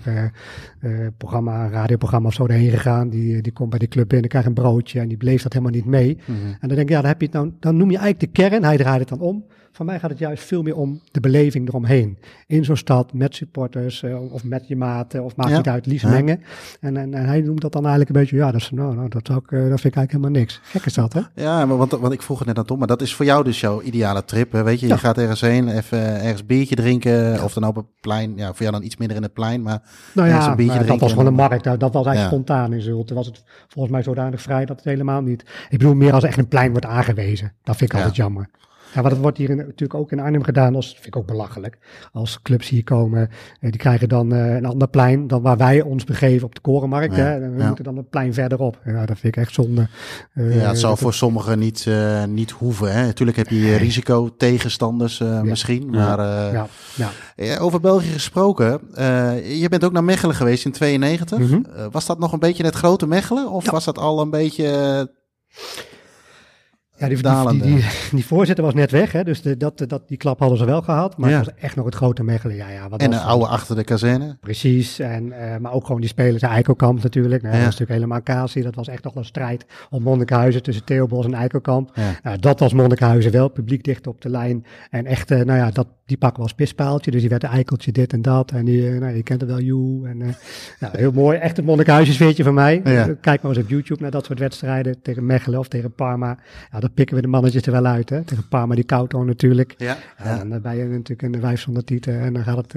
eh, programma, radioprogramma of zo erheen gegaan. Die, die komt bij die club binnen, krijgt een broodje en die bleef dat helemaal niet mee. Mhm. En dan denk ik, ja, dan, heb je het nou, dan noem je eigenlijk de kern. Hij draait het dan om. Voor mij gaat het juist veel meer om de beleving eromheen. In zo'n stad met supporters eh, of met je maten of maakt Ja. niet uit, liefst Ja. mengen. En, en, en hij noemt dat dan eigenlijk een beetje, ja, dat, is, nou, nou, dat, ik, eh, dat vind ik eigenlijk helemaal niks. Gek is dat, hè? Ja, maar want, want ik vroeg het net aan Tom, maar dat is voor jou dus jouw ideale trip. Hè? Weet je, je Ja. gaat ergens heen, even ergens biertje drinken, of dan op het plein. Ja, voor jou dan iets minder in het plein, maar Nou ja, een biertje maar dat drinken was gewoon en een markt. Dat was eigenlijk spontaan in Zulte. Was het volgens mij zodanig vrij dat het helemaal niet... Ik bedoel, meer als echt een plein wordt aangewezen. Dat vind ik altijd jammer. Ja, want dat wordt hier in- natuurlijk ook in Arnhem gedaan. Als, vind ik ook belachelijk. Als clubs hier komen, eh, die krijgen dan eh, een ander plein dan waar wij ons begeven op de Korenmarkt. Ja, Hè? En we ja. moeten dan een plein verderop. Ja, dat vind ik echt zonde. Eh, ja, het zal dat- voor sommigen niet, eh, niet hoeven. Hè? Natuurlijk heb je risico tegenstanders eh, misschien, maar eh, Ja, ja. ja, over België gesproken. eh, je bent ook naar Mechelen geweest in 92. Mhm. Was dat nog een beetje het grote Mechelen? Of Ja. was dat al een beetje... Ja, die, die, die, voorzitter was net weg, hè, dus de, dat, dat, die klap hadden ze wel gehad. Maar Ja. het was echt nog het grote Mechelen. Ja, ja, wat en was een oude achter de kazerne? Precies, en, eh, maar ook gewoon die spelers, Eikelkamp natuurlijk. Nou, Ja. Dat was natuurlijk helemaal Kasi. Dat was echt nog een strijd om Monnikenhuizen tussen Theobos en Eikelkamp. Ja. Nou, dat was Monnikenhuizen wel, publiek dicht op de lijn. En echt, eh, nou ja, dat, die pakken was pispaaltje. Dus die werd een eikeltje dit en dat. En die, eh, nou, je kent het wel, Joe. En, nou, heel mooi, echt het Monnikenhuizen sfeertje van mij. Kijk maar eens op YouTube naar dat soort wedstrijden tegen Mechelen of tegen Parma. Ja, dan pikken we de mannetjes er wel uit, hè. Tegen Parma, die Kauto natuurlijk. Ja. Ja, en dan ben je natuurlijk een wijf zonder tieten en dan gaat het,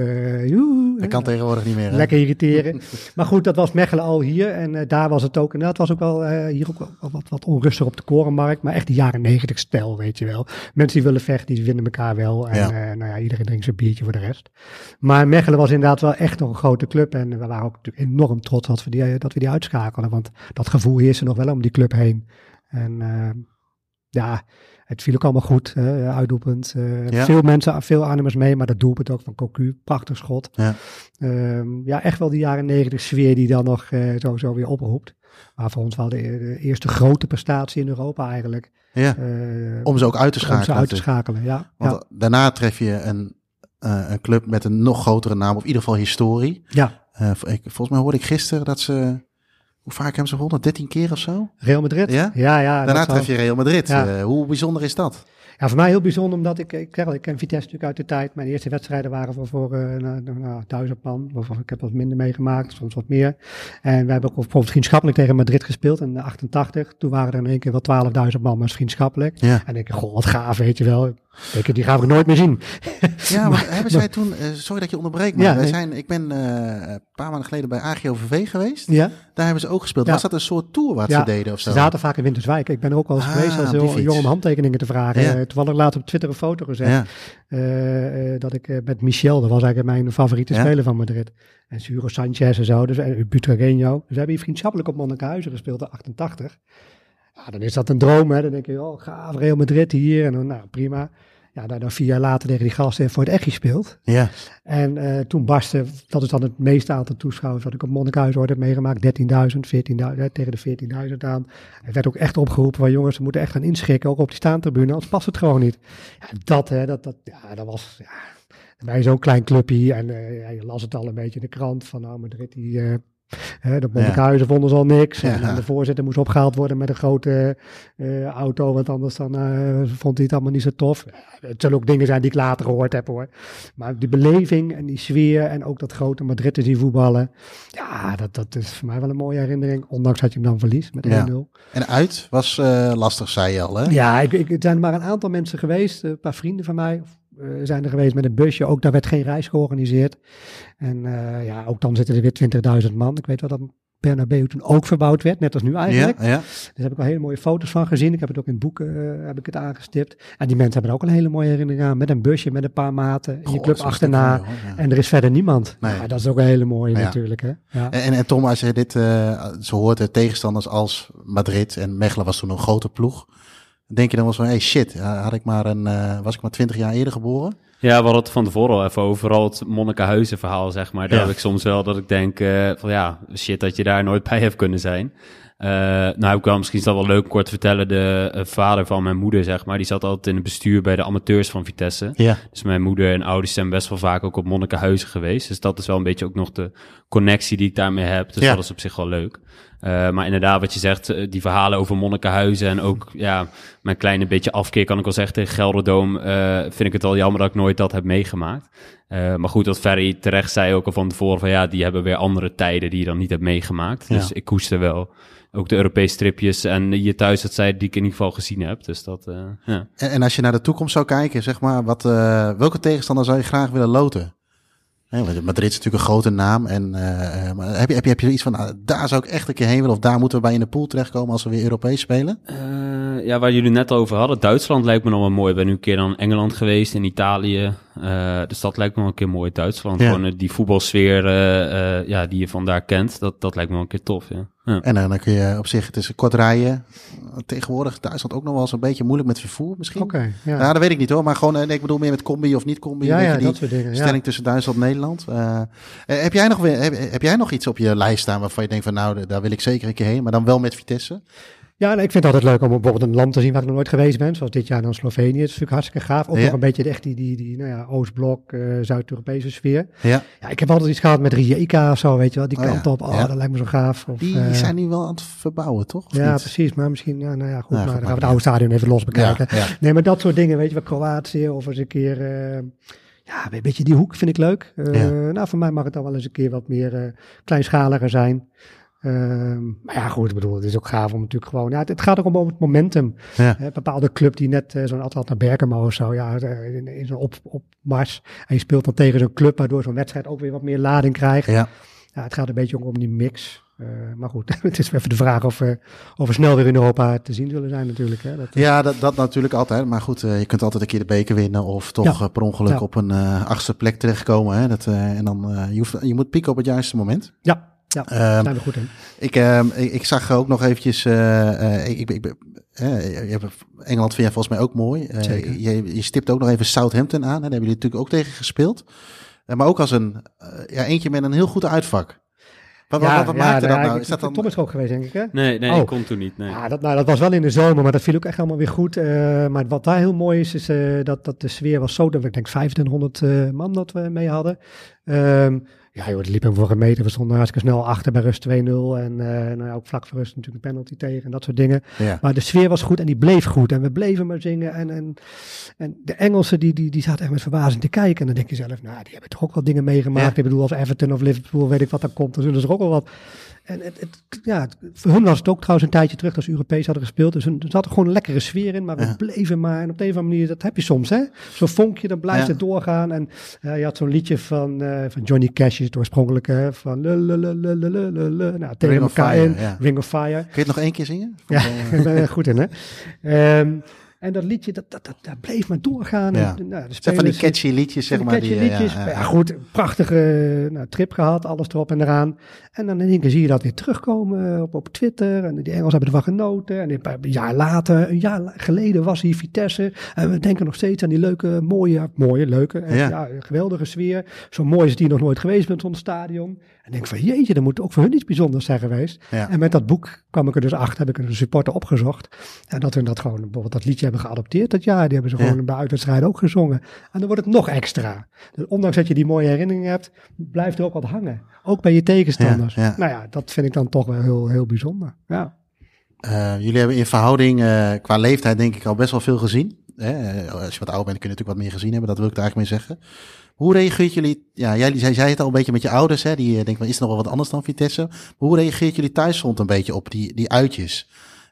joe, Dat hè. kan tegenwoordig niet meer. hè? Lekker irriteren. maar goed, dat was Mechelen al hier. En eh, daar was het ook. En dat was ook wel eh, hier ook wel wat, wat onrustig op de korenmarkt. Maar echt de jaren negentig stijl, weet je wel. Mensen die willen vechten, die vinden elkaar wel. En Ja. nou ja, iedereen drinkt zijn biertje voor de rest. Maar Mechelen was inderdaad wel echt nog een grote club. En we waren ook natuurlijk enorm trots dat we die, dat we die uitschakelen. Want dat gevoel heerste nog wel om die club heen. En ja, het viel ook allemaal goed. hè. Eh, Ja. Veel mensen, veel Arnhemmers mee. Maar dat doelpunt ook van Cocu. Prachtig schot. Ja. Ehm, ja, echt wel die jaren negentig sfeer die dan nog eh, zo, zo weer oproept. Maar voor ons wel de, de eerste grote prestatie in Europa eigenlijk. Ja. eh, Om ze ook uit te om schakelen. ze uit te schakelen, ja. Want ja, daarna tref je een, een club met een nog grotere naam, of in ieder geval historie. ja, ik, volgens mij hoorde ik gisteren dat ze, hoe vaak hebben ze gewonnen? 13 keer of zo? Real Madrid. Ja? ja, ja daarna tref je Real Madrid. Ja. Eh, hoe bijzonder is dat? Ja, voor mij heel bijzonder, omdat ik, ik, ik ken Vitesse natuurlijk uit de tijd. Mijn eerste wedstrijden waren voor, voor eh, nou, duizend man. Of, ik heb wat minder meegemaakt, soms wat meer. En we hebben ook bijvoorbeeld vriendschappelijk tegen Madrid gespeeld in de 88. Toen waren er in één keer wel 12.000 man, maar vriendschappelijk. Ja. En ik, goh, wat gaaf, weet je wel. Ik denk, die gaan we nooit meer zien. Ja, maar hebben zij toen, eh, sorry dat je onderbreekt, maar Ja, wij nee. zijn, ik ben eh, een paar maanden geleden bij AGOVV geweest. Ja, Daar hebben ze ook gespeeld. Ja. Was dat een soort tour wat Ja, ze deden of zo? ze zaten vaak in Winterswijk. Ik ben er ook wel eens Ah, geweest als heel jong om handtekeningen te vragen. Ja. Eh, Toevallig later op Twitter een foto gezet. Dat ik met Michel, dat was eigenlijk mijn favoriete speler van Madrid. En Suro Sanchez en zo, dus en Butragueño. Dus we hebben hier vriendschappelijk op Monnikenhuizen gespeeld in 88. Dan is dat een droom, hè. Dan denk je, oh, gaaf, Real Madrid hier. En dan, nou, prima. Ja, dan, dan vier jaar later tegen die gasten voor het echt gespeeld. ja, En eh, toen barstte, dat is dan het meeste aantal toeschouwers wat ik op Monnikenhuizen ooit heb meegemaakt. 13.000, 14.000, hè, tegen de 14.000 aan. Het werd ook echt opgeroepen van jongens, ze moeten echt gaan inschikken, ook op die staantribune, anders past het gewoon niet. Ja, dat, hè, dat, dat, ja, dat was, ja, bij zo'n klein clubje en eh, ja, je las het al een beetje in de krant van nou Madrid, die, eh, de Monnikhuizen vonden ze al niks. En de voorzitter moest opgehaald worden met een grote eh, auto, want anders dan, eh, vond hij het allemaal niet zo tof. Ja, het zullen ook dingen zijn die ik later gehoord heb hoor. Maar die beleving en die sfeer en ook dat grote Madrid te zien voetballen. Ja, dat, dat is voor mij wel een mooie herinnering. Ondanks dat je hem dan verliest met 1-0. Ja. En uit was eh, lastig, zei je al, hè? Ja, ik, ik, er zijn maar een aantal mensen geweest, een paar vrienden van mij eh, zijn er geweest met een busje. Ook daar werd geen reis georganiseerd. En eh, ja, ook dan zitten er weer 20.000 man. Ik weet wel dat Bernabeu toen ook verbouwd werd, net als nu eigenlijk. ja, ja. Daar heb ik wel hele mooie foto's van gezien. Ik heb het ook in het boek eh, heb ik het aangestipt. En die mensen hebben er ook een hele mooie herinnering aan. Met een busje, met een paar maten, in je club achterna. ja. En er is verder niemand. Nee. Ja, dat is ook een hele mooie natuurlijk. Hè? Ja. En, en Tom, als je dit eh, zo hoort, de tegenstanders als Madrid en Mechelen was toen een grote ploeg. Denk je dan wel zo, hey shit, ja, had ik maar een, eh, was ik maar twintig jaar eerder geboren? Ja, we hadden het van tevoren al even over. Vooral het Monnikenhuizen verhaal, zeg maar. Daar Ja. heb ik soms wel dat ik denk eh, van ja, shit dat je daar nooit bij hebt kunnen zijn. Eh, nou ik wel, misschien is dat wel leuk kort te vertellen. De eh, vader van mijn moeder, zeg maar, die zat altijd in het bestuur bij de amateurs van Vitesse. Ja. Dus mijn moeder en ouders zijn best wel vaak ook op Monnikenhuizen geweest. Dus dat is wel een beetje ook nog de connectie die ik daarmee heb. Dus Ja. dat is op zich wel leuk. Eh, maar inderdaad, wat je zegt, eh, die verhalen over Monnikenhuizen en ook ja, mijn kleine beetje afkeer kan ik wel zeggen tegen Gelderdoom, eh, vind ik het wel jammer dat ik nooit dat heb meegemaakt. Maar goed, dat Ferry terecht zei ook al van tevoren van ja, die hebben weer andere tijden die je dan niet hebt meegemaakt. Ja. Dus ik koester wel ook de Europese stripjes en hier thuis dat zij die ik in ieder geval gezien heb. Dus dat, ja. En, en als je naar de toekomst zou kijken, zeg maar, wat, welke tegenstander zou je graag willen loten? Madrid is natuurlijk een grote naam. En, eh, eh, heb, je, heb, je, heb je iets van, nou, daar zou ik echt een keer heen willen? Of daar moeten we bij in de pool terechtkomen als we weer Europees spelen? Ja, waar jullie net over hadden. Duitsland lijkt me nog wel mooi. Ik ben nu een keer dan Engeland geweest, in Italië. Eh, dus dat lijkt me wel een keer mooi. Duitsland, Ja. gewoon eh, die voetbalsfeer eh, eh, ja, die je vandaar kent. Dat, dat lijkt me wel een keer tof, ja. ja. En dan, dan kun je op zich, het is kort rijden. Tegenwoordig Duitsland ook nog wel eens een beetje moeilijk met vervoer misschien. Oké, ja. Ja, dat weet ik niet hoor. Maar gewoon, nee, ik bedoel meer met combi of niet combi. ja, weet ja, je, die dat soort dingen. Ja. stelling tussen Duitsland en Nederland. Heb, jij nog, weer- heb, heb jij nog iets op je lijst staan waarvan je denkt van nou, daar wil ik zeker een keer heen. Maar dan wel met Vitesse? Ja, nou, ik vind het altijd leuk om bijvoorbeeld een land te zien waar ik nog nooit geweest ben. Zoals dit jaar dan Slovenië. Dat is natuurlijk hartstikke gaaf. Ook Ja. nog een beetje echt die, die, die nou ja, Oostblok, eh, Zuid-Europese sfeer. Ja, Ja, ik heb altijd iets gehad met Rijeka of zo, weet je wel. Die Oh kant op. Oh, dat lijkt me zo gaaf. Of, die eh, zijn nu wel aan het verbouwen, toch? Of Ja, niet? precies. Maar misschien, ja, nou ja, goed. Maar dan gaan we het oude stadion even los bekijken. Nee, maar dat soort dingen, weet je wel. Kroatië of eens een keer... eh, ja, een beetje die hoek vind ik leuk. Nou, voor mij mag het dan wel eens een keer wat meer kleinschaliger zijn. Ehm, maar ja, goed, ik bedoel, het is ook gaaf om natuurlijk gewoon... Ja, het, het gaat ook om het momentum. Ja. Bepaalde club die net eh, zo'n Atlanta Bergamo of zo, ja, eh, in, in zo'n op, opmars. En je speelt dan tegen zo'n club, waardoor zo'n wedstrijd ook weer wat meer lading krijgt. Ja. Ja, het gaat een beetje om die mix. Eh, maar goed, het is even de vraag of, we of we snel weer in Europa te zien zullen zijn natuurlijk. Hè. Dat, Ja, dat, dat natuurlijk altijd. Maar goed, je kunt altijd een keer de beker winnen of toch Ja. per ongeluk Ja. op een achtste plek terechtkomen. Hè? Dat, en dan, je, hoeft, je moet pieken op het juiste moment. ja, ja Ehm, daar zijn we goed in. Ik, ehm, ik, ik zag ook nog eventjes, eh, eh, ik, ik, ik, eh, je hebt, Engeland vind jij volgens mij ook mooi. Eh, Zeker. Je, je stipt ook nog even Southampton aan. Hè? Daar hebben jullie natuurlijk ook tegen gespeeld. Maar ook als een, ja, eentje met een heel goed uitvak. Wat, wat, wat, maakte dat nou? ik- Is dat dan... Tom is ook geweest, denk ik, hè? Nee, nee, Oh. ik kon toen niet. Nee. Ja, dat, nou, dat was wel in de zomer, maar dat viel ook echt helemaal weer goed. Eh, maar wat daar heel mooi is, is eh, dat, dat de sfeer was zo, dat we, ik denk 2500 eh, man dat we mee hadden. Ehm, ja, joh, het liep hem voor een meter. We stonden hartstikke snel achter bij rust 2-0. En eh, nou ja, ook vlak voor rust natuurlijk een penalty tegen en dat soort dingen. Ja. Maar de sfeer was goed en die bleef goed. En we bleven maar zingen. En, en, en de Engelsen, die, die, die zaten echt met verbazing te kijken. En dan denk je zelf, nou, die hebben toch ook wel dingen meegemaakt. Ja. Ik bedoel, als Everton of Liverpool, weet ik wat dan komt, dan zullen ze er ook wel wat... En het, het, ja, het- voor hun was het ook trouwens een tijdje terug dat ze Europees hadden gespeeld. Dus hun- er zat gewoon een lekkere sfeer in. Maar we Ja. bleven maar. En op de een of andere manier, dat heb je soms, hè. Zo'n vonkje, dan blijft Ja. het doorgaan. En eh, je had zo'n liedje van, eh, van Johnny Cash, het oorspronkelijke, van... le. Nou, tegen Ring of elkaar Fire, in. ja. Ring of Fire. Kun je het nog één keer zingen? Ja, ik ben er goed in, hè. Ehm, en dat liedje, dat, dat, dat, dat bleef maar doorgaan. Ja. En, nou, de van die catchy liedjes, zeg maar. die Die, catchy eh, liedjes. ja, goed, prachtige nou, trip gehad, alles erop en eraan. En dan in één keer zie je dat weer terugkomen op, op Twitter. En die Engels hebben ervan genoten. En een jaar later, een jaar geleden was hier Vitesse. En we denken nog steeds aan die leuke, mooie, mooie, leuke, en Ja. geweldige sfeer. Zo mooi is het hier nog nooit geweest met zo'n stadion. En denk van jeetje, dat moet ook voor hun iets bijzonders zijn geweest. Ja. En met dat boek kwam ik er dus achter, heb ik een supporter opgezocht. En dat hun dat gewoon bijvoorbeeld dat liedje hebben geadopteerd dat jaar. Die hebben ze Ja. gewoon bij uitwedstrijden ook gezongen. En dan wordt het nog extra. Dus ondanks dat je die mooie herinneringen hebt, blijft er ook wat hangen. Ook bij je tegenstanders. Ja, ja. Nou ja, dat vind ik dan toch wel heel, heel bijzonder. Ja. Eh, jullie hebben in verhouding eh, qua leeftijd denk ik al best wel veel gezien. Als je wat ouder bent kun je natuurlijk wat meer gezien hebben. Dat wil ik er eigenlijk mee zeggen. Hoe reageert jullie... Ja, jij zei, zei het al een beetje met je ouders. Hè? Die eh, denken, is er nog wel wat anders dan Vitesse? Hoe reageert jullie thuisfront een beetje op die, die uitjes?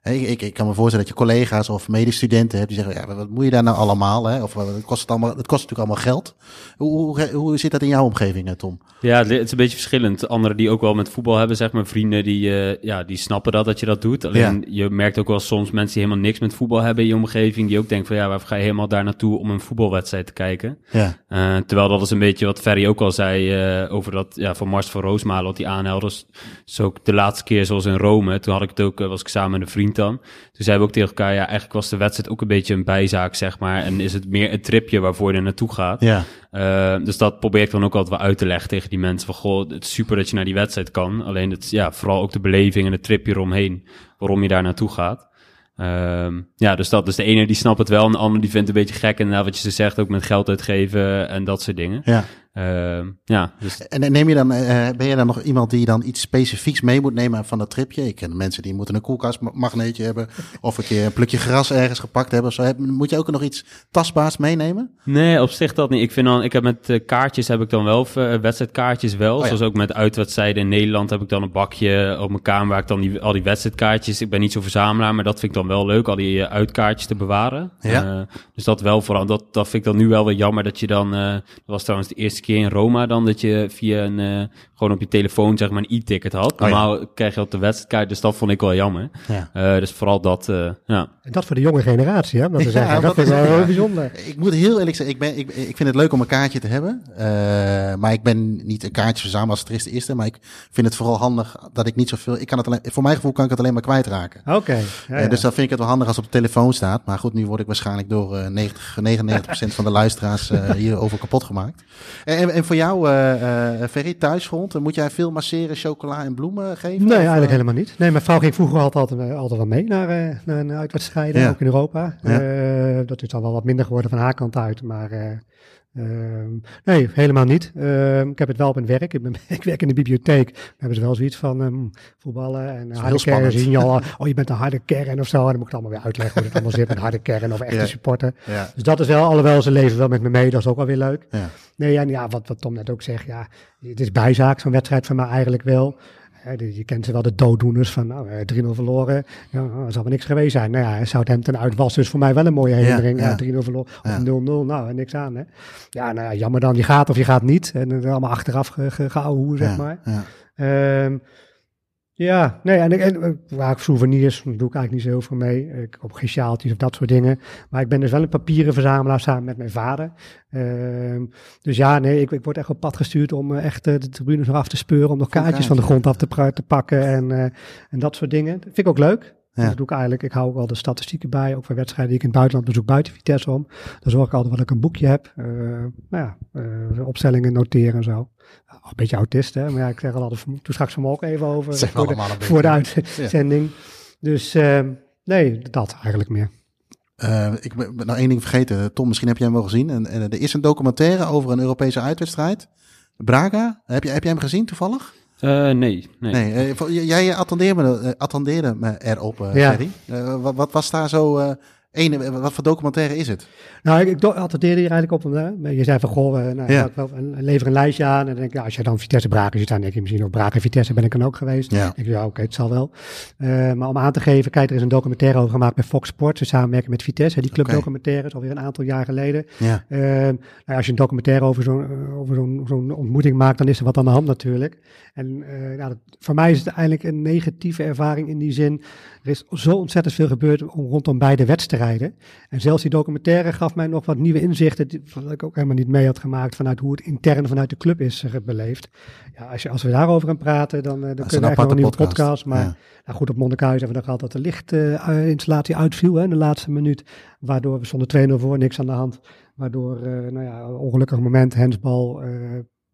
Ik, ik, kan me voorstellen dat je collega's of medestudenten hebt die zeggen, ja, wat moet je daar nou allemaal? Hè? Of wat kost het, allemaal, het kost natuurlijk allemaal geld. Hoe, hoe, hoe zit dat in jouw omgeving, eh, Tom? Ja, het is een beetje verschillend. Anderen die ook wel met voetbal hebben, zeg maar, vrienden, die, eh, ja, die snappen dat, dat je dat doet. Alleen je merkt ook wel soms mensen die helemaal niks met voetbal hebben in je omgeving, die ook denken van ja, waarvoor ga je helemaal daar naartoe om een voetbalwedstrijd te kijken? Ja, Eh, terwijl dat is een beetje wat Ferry ook al zei eh, over dat ja, van Mars van Roosmalen, wat die aanhelde. Dus, dus ook de laatste keer zoals in Rome, toen had ik het ook, eh, was ik samen met een vriend dan. Toen zeiden we ook tegen elkaar, ja, eigenlijk was de wedstrijd ook een beetje een bijzaak, zeg maar. En is het meer een tripje waarvoor je er naartoe gaat. ja, Eh, dus dat probeer ik dan ook altijd wel uit te leggen tegen die mensen. Van, goh, het is super dat je naar die wedstrijd kan. Alleen het, ja, vooral ook de beleving en het tripje eromheen, waarom je daar naartoe gaat. Ehm, ja, dus dat is de ene die snapt het wel en de ander die vindt het een beetje gek. En nou, wat je ze zegt, ook met geld uitgeven en dat soort dingen. ja. Ehm, ja, dus En neem je dan, eh, ben je dan nog iemand die dan iets specifieks mee moet nemen van dat tripje? Ik ken mensen die moeten een koelkastmagneetje hebben of een keer een plukje gras ergens gepakt hebben. Of zo. Heb- Moet je ook nog iets tastbaars meenemen? Nee, op zich dat niet. Ik vind dan, ik heb met eh, kaartjes heb ik dan wel, eh, wedstrijdkaartjes wel. Oh ja. Zoals ook met uitwedstrijden in Nederland heb ik dan een bakje op mijn kamer waar ik dan die, al die wedstrijdkaartjes. Ik ben niet zo verzamelaar, maar dat vind ik dan wel leuk, al die eh, uitkaartjes te bewaren. Ja. Eh, dus dat wel vooral, dat, dat vind ik dan nu wel weer jammer dat je dan, eh, dat was trouwens de eerste keer in Roma dan, dat je via een, eh, gewoon op je telefoon zeg maar een e-ticket had. Oh ja. Normaal krijg je op de wedstrijdkaart, dus dat vond ik wel jammer. Ja. Eh, dus vooral dat, eh, ja. En dat voor de jonge generatie, hè, dat Ja, zeggen. dat is- wel ja. heel bijzonder. Ik moet heel eerlijk zeggen, ik, ben, ik, ik vind het leuk om een kaartje te hebben. Eh, maar ik ben niet een kaartje verzamelen als het is de eerste. Maar ik vind het vooral handig dat ik niet zoveel... Ik kan het alleen, voor mijn gevoel kan ik het alleen maar kwijtraken. Oké. ja, ja. dus dan vind ik het wel handig als het op de telefoon staat. Maar goed, nu word ik waarschijnlijk door eh 90, 99% van de luisteraars eh hierover kapot gemaakt. En, voor jou, eh eh Ferry, thuisgrond, eh, moet jij veel masseren, chocola en bloemen geven? Nee, Of, eigenlijk eh, helemaal niet. Nee, mijn vrouw ging vroeger altijd, altijd, wel mee naar, eh, naar een uitwedstrijden, Ja. ook in Europa. Eh, dat is al wel wat minder geworden van haar kant uit, maar eh, ehm, nee, helemaal niet. Ehm, ik heb het wel op mijn werk. Ik, ben, ik werk in de bibliotheek. Daar hebben ze wel zoiets van ehm, voetballen en heel harde kern. Zien je al, oh, je bent een harde kern of zo. En dan moet ik het allemaal weer uitleggen hoe het allemaal zit met harde kern of echte Ja. supporter. Ja, Dus dat is wel, alhoewel ze leven wel met me mee, dat is ook wel weer leuk. ja. Nee, en ja, wat, wat Tom net ook zegt, ja, het is bijzaak, zo'n wedstrijd van mij eigenlijk wel. Je kent ze wel, de dooddoeners van nou, eh, 3-0 verloren, ja, nou, er zal wel niks geweest zijn. Nou ja, Southampton uit was dus voor mij wel een mooie herinnering. ja. Ja, 3-0 verloren, of 0-0, nou, niks aan hè. Ja, nou ja, jammer dan, je gaat of je gaat niet. En dan allemaal achteraf ge, ge, geouwehoer, zeg maar. ja. Ja, nee, en, en eh, waar ik souvenirs, daar doe ik eigenlijk niet zo heel veel mee. Ik koop geen sjaaltjes of dat soort dingen. Maar ik ben dus wel een papieren verzamelaar samen met mijn vader. Ehm, dus ja, nee, ik, ik word echt op pad gestuurd om eh, echt eh, de tribunes nog af te speuren. Om nog kaartjes van de grond af te, te pakken en, en dat soort dingen. Dat vind ik ook leuk. Ja. Dat doe ik eigenlijk. Ik hou ook wel de statistieken bij, ook voor wedstrijden die ik in het buitenland bezoek buiten Vitesse om. Dan zorg ik altijd dat ik een boekje heb. Nou ja, opstellingen noteren en zo. Een beetje autist, hè. Maar ja, ik zeg al altijd, toen straks van me ook even over. Voor, de, voor de uitzending. Dus ehm, nee, dat eigenlijk meer. Eh, ik ben nog één ding vergeten. Tom, misschien heb jij hem wel gezien. En, en er is een documentaire over een Europese uitwedstrijd. Braga. Heb, je, heb jij hem gezien toevallig? Eh, nee, nee. Nee, eh, jij attendeerde me, attendeerde me erop, Ja. Eh, wat, wat was daar zo... eh ene, wat voor documentaire is het? Nou, ik, ik attendeerde hier eigenlijk op. Hè? Je zei van, goh, eh, nou, Ja. wel, een- lever een lijstje aan. En dan denk ik, ja, als je dan Vitesse Braken ziet, dan denk je misschien ook Braken Vitesse ben ik dan ook geweest. Ja. Ik, ja, oké, het zal wel. Eh, maar om aan te geven, kijk, er is een documentaire over gemaakt bij Fox Sports. in samenwerking met Vitesse. Die clubdocumentaire is alweer een aantal jaar geleden. Ja. Eh, nou als je een documentaire over zo'n eh, over zo'n zo'n ontmoeting maakt, dan is er wat aan de hand natuurlijk. En eh, dat, voor mij is het eigenlijk een negatieve ervaring in die zin. Er is zo ontzettend veel gebeurd om- rondom beide wedstrijden. En zelfs die documentaire gaf mij nog wat nieuwe inzichten, die, wat ik ook helemaal niet mee had gemaakt vanuit hoe het intern vanuit de club is eh, beleefd. Ja, als, je, als we daarover gaan praten, dan, eh, dan kunnen we echt nog een nieuwe podcast. podcast. maar Ja. nou goed, op Monnikhuis hebben we dan gehad dat de lichtinstallatie uitviel hè, in de laatste minuut. Waardoor we stonden 2-0 voor, niks aan de hand. Waardoor, eh, nou ja, ongelukkig moment, hensbal, eh,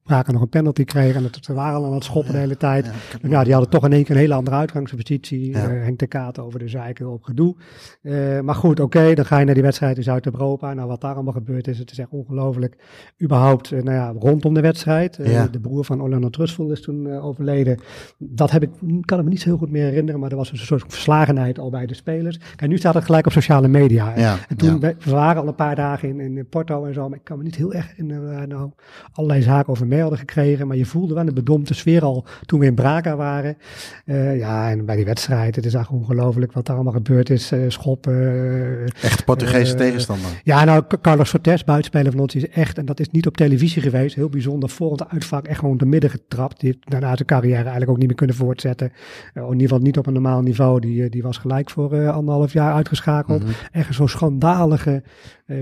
Braken nog een penalty kreeg en het, ze waren al aan het schoppen de hele tijd. Ja, ja, die hadden toch in één keer een hele andere uitgangspositie. Ja. Eh, Henk de Kaat over de zeiken op gedoe. Eh, maar goed, oké, dan ga je naar die wedstrijd in Zuid-Europa. Nou, wat daar allemaal gebeurd is, het is echt ongelooflijk. Überhaupt, eh, nou ja, rondom de wedstrijd. Ja. De broer van Orlando Trustful is toen overleden. Dat heb ik, kan ik me niet zo heel goed meer herinneren, maar er was een soort verslagenheid al bij de spelers. Kijk, nu staat het gelijk op sociale media. Ja, En toen, we, we waren al een paar dagen in, in Porto en zo, maar ik kan me niet heel erg waar nou allerlei zaken over mij hadden gekregen. Maar je voelde wel een bedompte sfeer al toen we in Braga waren. Eh, ja, en bij die wedstrijd, het is eigenlijk ongelooflijk wat daar allemaal gebeurd is. eh, schoppen. eh, Echt Portugese tegenstander. ja, nou, Ca- Carlos Fortes, buitenspeler van ons, is echt, en dat is niet op televisie geweest, heel bijzonder, voor het uitvak echt gewoon de midden getrapt. Die heeft daarna zijn carrière eigenlijk ook niet meer kunnen voortzetten. In ieder geval niet op een normaal niveau. Die, die was gelijk voor anderhalf jaar uitgeschakeld. Mhm. Echt zo'n schandalige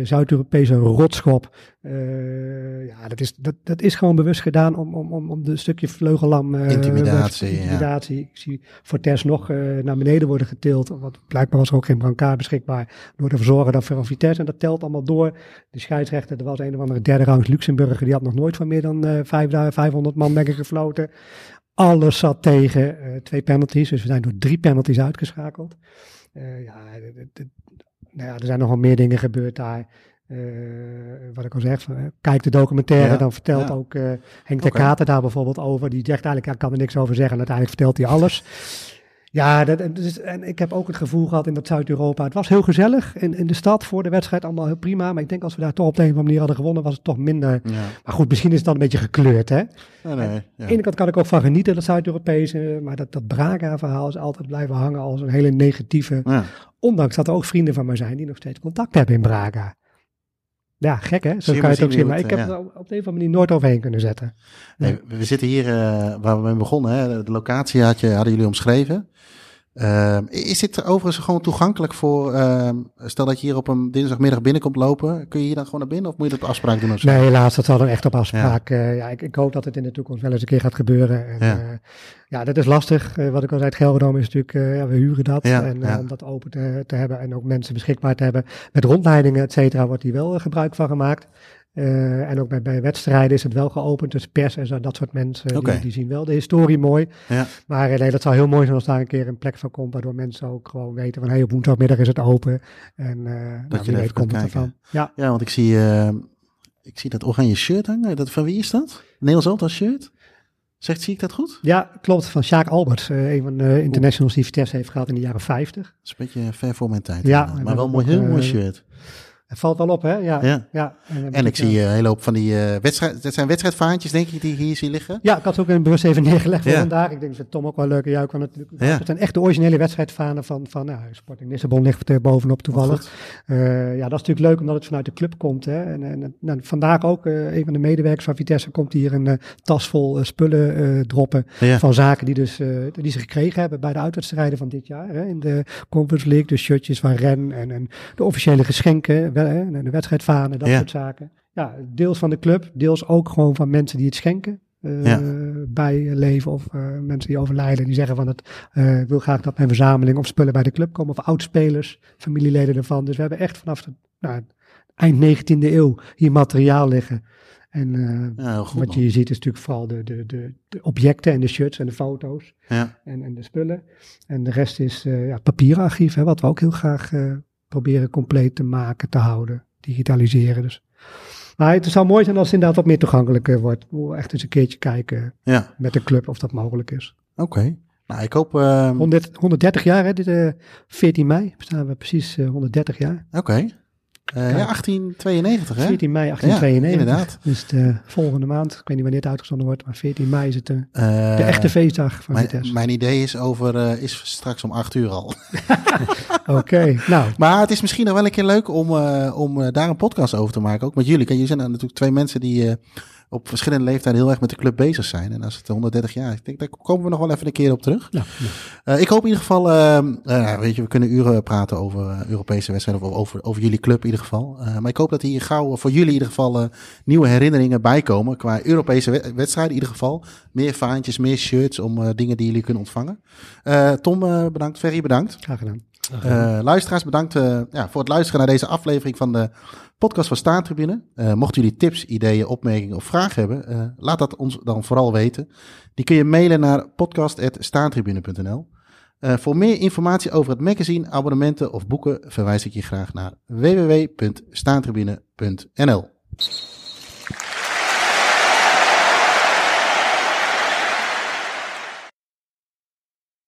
Zuid-Europese rotschop. Eh, ja, dat is, dat, dat is gewoon bewust gedaan om, om, om, om de stukje vleugellam... eh, Intimidatie, intimidatie. Ik zie Fortes nog eh, naar beneden worden getild. Want blijkbaar was er ook geen brancard beschikbaar. Door te verzorgen dat van Vitesse. En dat telt allemaal door. De scheidsrechter, er was een of andere derde rangs Luxemburger. Die had nog nooit van meer dan eh, vijf, 500 man ik gefloten. Alles zat tegen. twee penalties. Dus we zijn door drie penalties uitgeschakeld. Ja, nou ja, er zijn nogal meer dingen gebeurd daar. Eh, wat ik al zeg, van, kijk de documentaire, Ja, dan vertelt ja. ook eh, Henk de. Kater daar bijvoorbeeld over. Die zegt eigenlijk, hij kan er niks over zeggen. En uiteindelijk vertelt hij alles. Ja, dat, en dus, en ik heb ook het gevoel gehad in dat Zuid-Europa. Het was heel gezellig in, in de stad voor de wedstrijd, allemaal heel prima. Maar ik denk als we daar toch op de een of andere manier hadden gewonnen, was het toch minder. Ja. Maar goed, misschien is het dan een beetje gekleurd, hè? Nee, nee. Aan Ja. de ene kant kan ik ook van genieten, dat Zuid-Europese. Maar dat, dat Braga-verhaal is altijd blijven hangen als een hele negatieve. Ja. Ondanks dat er ook vrienden van mij zijn die nog steeds contact hebben in Braga. Ja, gek hè? Zo kan je het ook zien. Maar ik het, heb ja. er op de een of andere manier nooit overheen kunnen zetten. Nee, we zitten hier eh, waar we mee begonnen. Hè. De locatie had je, hadden jullie omschreven. Ehm, is dit overigens gewoon toegankelijk voor... ehm, stel dat je hier op een dinsdagmiddag binnenkomt lopen. Kun je hier dan gewoon naar binnen of moet je dat op afspraak doen? Of zo? Nee, helaas, dat zal dan echt op afspraak. Ja. ja, ik, ik hoop dat het in de toekomst wel eens een keer gaat gebeuren. En, Ja. ja. ja, dat is lastig. Eh, wat ik al zei, het Gelredome is natuurlijk, eh, ja, we huren dat. En eh, om dat open te, te hebben en ook mensen beschikbaar te hebben. Met rondleidingen, et cetera, wordt hier wel eh, gebruik van gemaakt. Eh, en ook bij, bij wedstrijden is het wel geopend. Dus pers en zo, dat soort mensen, die, die zien wel de historie mooi. Ja. Maar eh, nee, dat zou heel mooi zijn als daar een keer een plek van komt. Waardoor mensen ook gewoon weten van, hey, op woensdagmiddag is het open. En uh, nou, je weet even komt kunt het ervan. Ja, Ja, want ik zie, ik zie dat oranje shirt hangen. Dat, van wie is dat? Nederlands Elftal shirt? Zegt, zie ik dat goed? Ja, klopt. Van Sjaak Alberts. eh, een van de internationals die Vitesse heeft gehad in de jaren 50. Dat is een beetje ver voor mijn tijd. Ja, maar wel mooi, ook, heel mooi eh, shirt. Het valt wel op, hè? Ja. Ja. ja. En, En ik zie eh, een hele hoop van die eh wedstrijd... Dat zijn wedstrijdvaantjes, denk ik, die hier zie liggen. Ja, ik had ze ook in bewust even neergelegd voor Ja. vandaag. Ik denk dat Tom ook wel leuk. Ja, ik kan het, Ja. Het zijn echt de originele wedstrijdvanen van, van nou, Sporting Lissabon ligt er bovenop toevallig. Eh, ja, dat is natuurlijk leuk omdat het vanuit de club komt. Hè. En, en nou, vandaag ook, eh, een van de medewerkers van Vitesse komt hier een eh, tas vol eh, spullen eh, droppen. Ja. Van zaken die, dus, eh, die ze gekregen hebben bij de uitwedstrijden van dit jaar. Hè. In de Conference League, de shirtjes van Ren en, en de officiële geschenken. De wedstrijdvanen, dat Ja. soort zaken. Ja, deels van de club, deels ook gewoon van mensen die het schenken. eh, Ja. bij leven of eh, mensen die overlijden, die zeggen van het eh, ik wil graag dat mijn verzameling of spullen bij de club komen, of oudspelers, familieleden ervan. Dus we hebben echt vanaf de nou, eind 19e eeuw hier materiaal liggen. En eh, Ja, heel goed. wat je hier ziet is natuurlijk vooral de, de, de, de objecten en de shirts en de foto's Ja. en, en de spullen. En de rest is eh ja, papierarchief, hè, wat we ook heel graag eh, proberen compleet te maken, te houden, digitaliseren. Dus. Maar het zou mooi zijn als het inderdaad wat meer toegankelijker wordt. We echt eens een keertje kijken ja, met de club of dat mogelijk is. oké. Nou, ik hoop... ehm, 100, 130 jaar, hè, dit, eh 14 mei bestaan we precies eh, 130 jaar. Oké. Eh, ja, 1892, hè? 14 mei 1892. inderdaad. Dus de volgende maand, ik weet niet wanneer het uitgezonden wordt, maar 14 mei is het de, de Eh, echte feestdag van Mijn, Vitesse. mijn idee is over eh, is straks om acht uur al. Oké, nou, Maar het is misschien nog wel een keer leuk om, eh, om eh, daar een podcast over te maken. Ook met jullie. Kijk, jullie zijn natuurlijk twee mensen die eh, op verschillende leeftijden heel erg met de club bezig zijn. En als het 130 jaar ik denk, daar komen we nog wel even een keer op terug. nou, Eh, ik hoop in ieder geval, ehm, eh, weet je, we kunnen uren praten over eh, Europese wedstrijden of over, over jullie club in ieder geval. Maar ik hoop dat hier gauw voor jullie in ieder geval nieuwe herinneringen bijkomen qua Europese we- wedstrijden in ieder geval. Meer vaantjes, meer shirts om dingen die jullie kunnen ontvangen. Tom, bedankt. Ferry, bedankt. graag gedaan. Uh, luisteraars, bedankt uh, ja, voor het luisteren naar deze aflevering van de podcast van Staantribune. Uh, mochten jullie tips, ideeën, opmerkingen of vragen hebben, laat dat ons dan vooral weten. Die kun je mailen naar podcast.staantribune.nl. voor meer informatie over het magazine, abonnementen of boeken verwijs ik je graag naar www.staantribune.nl.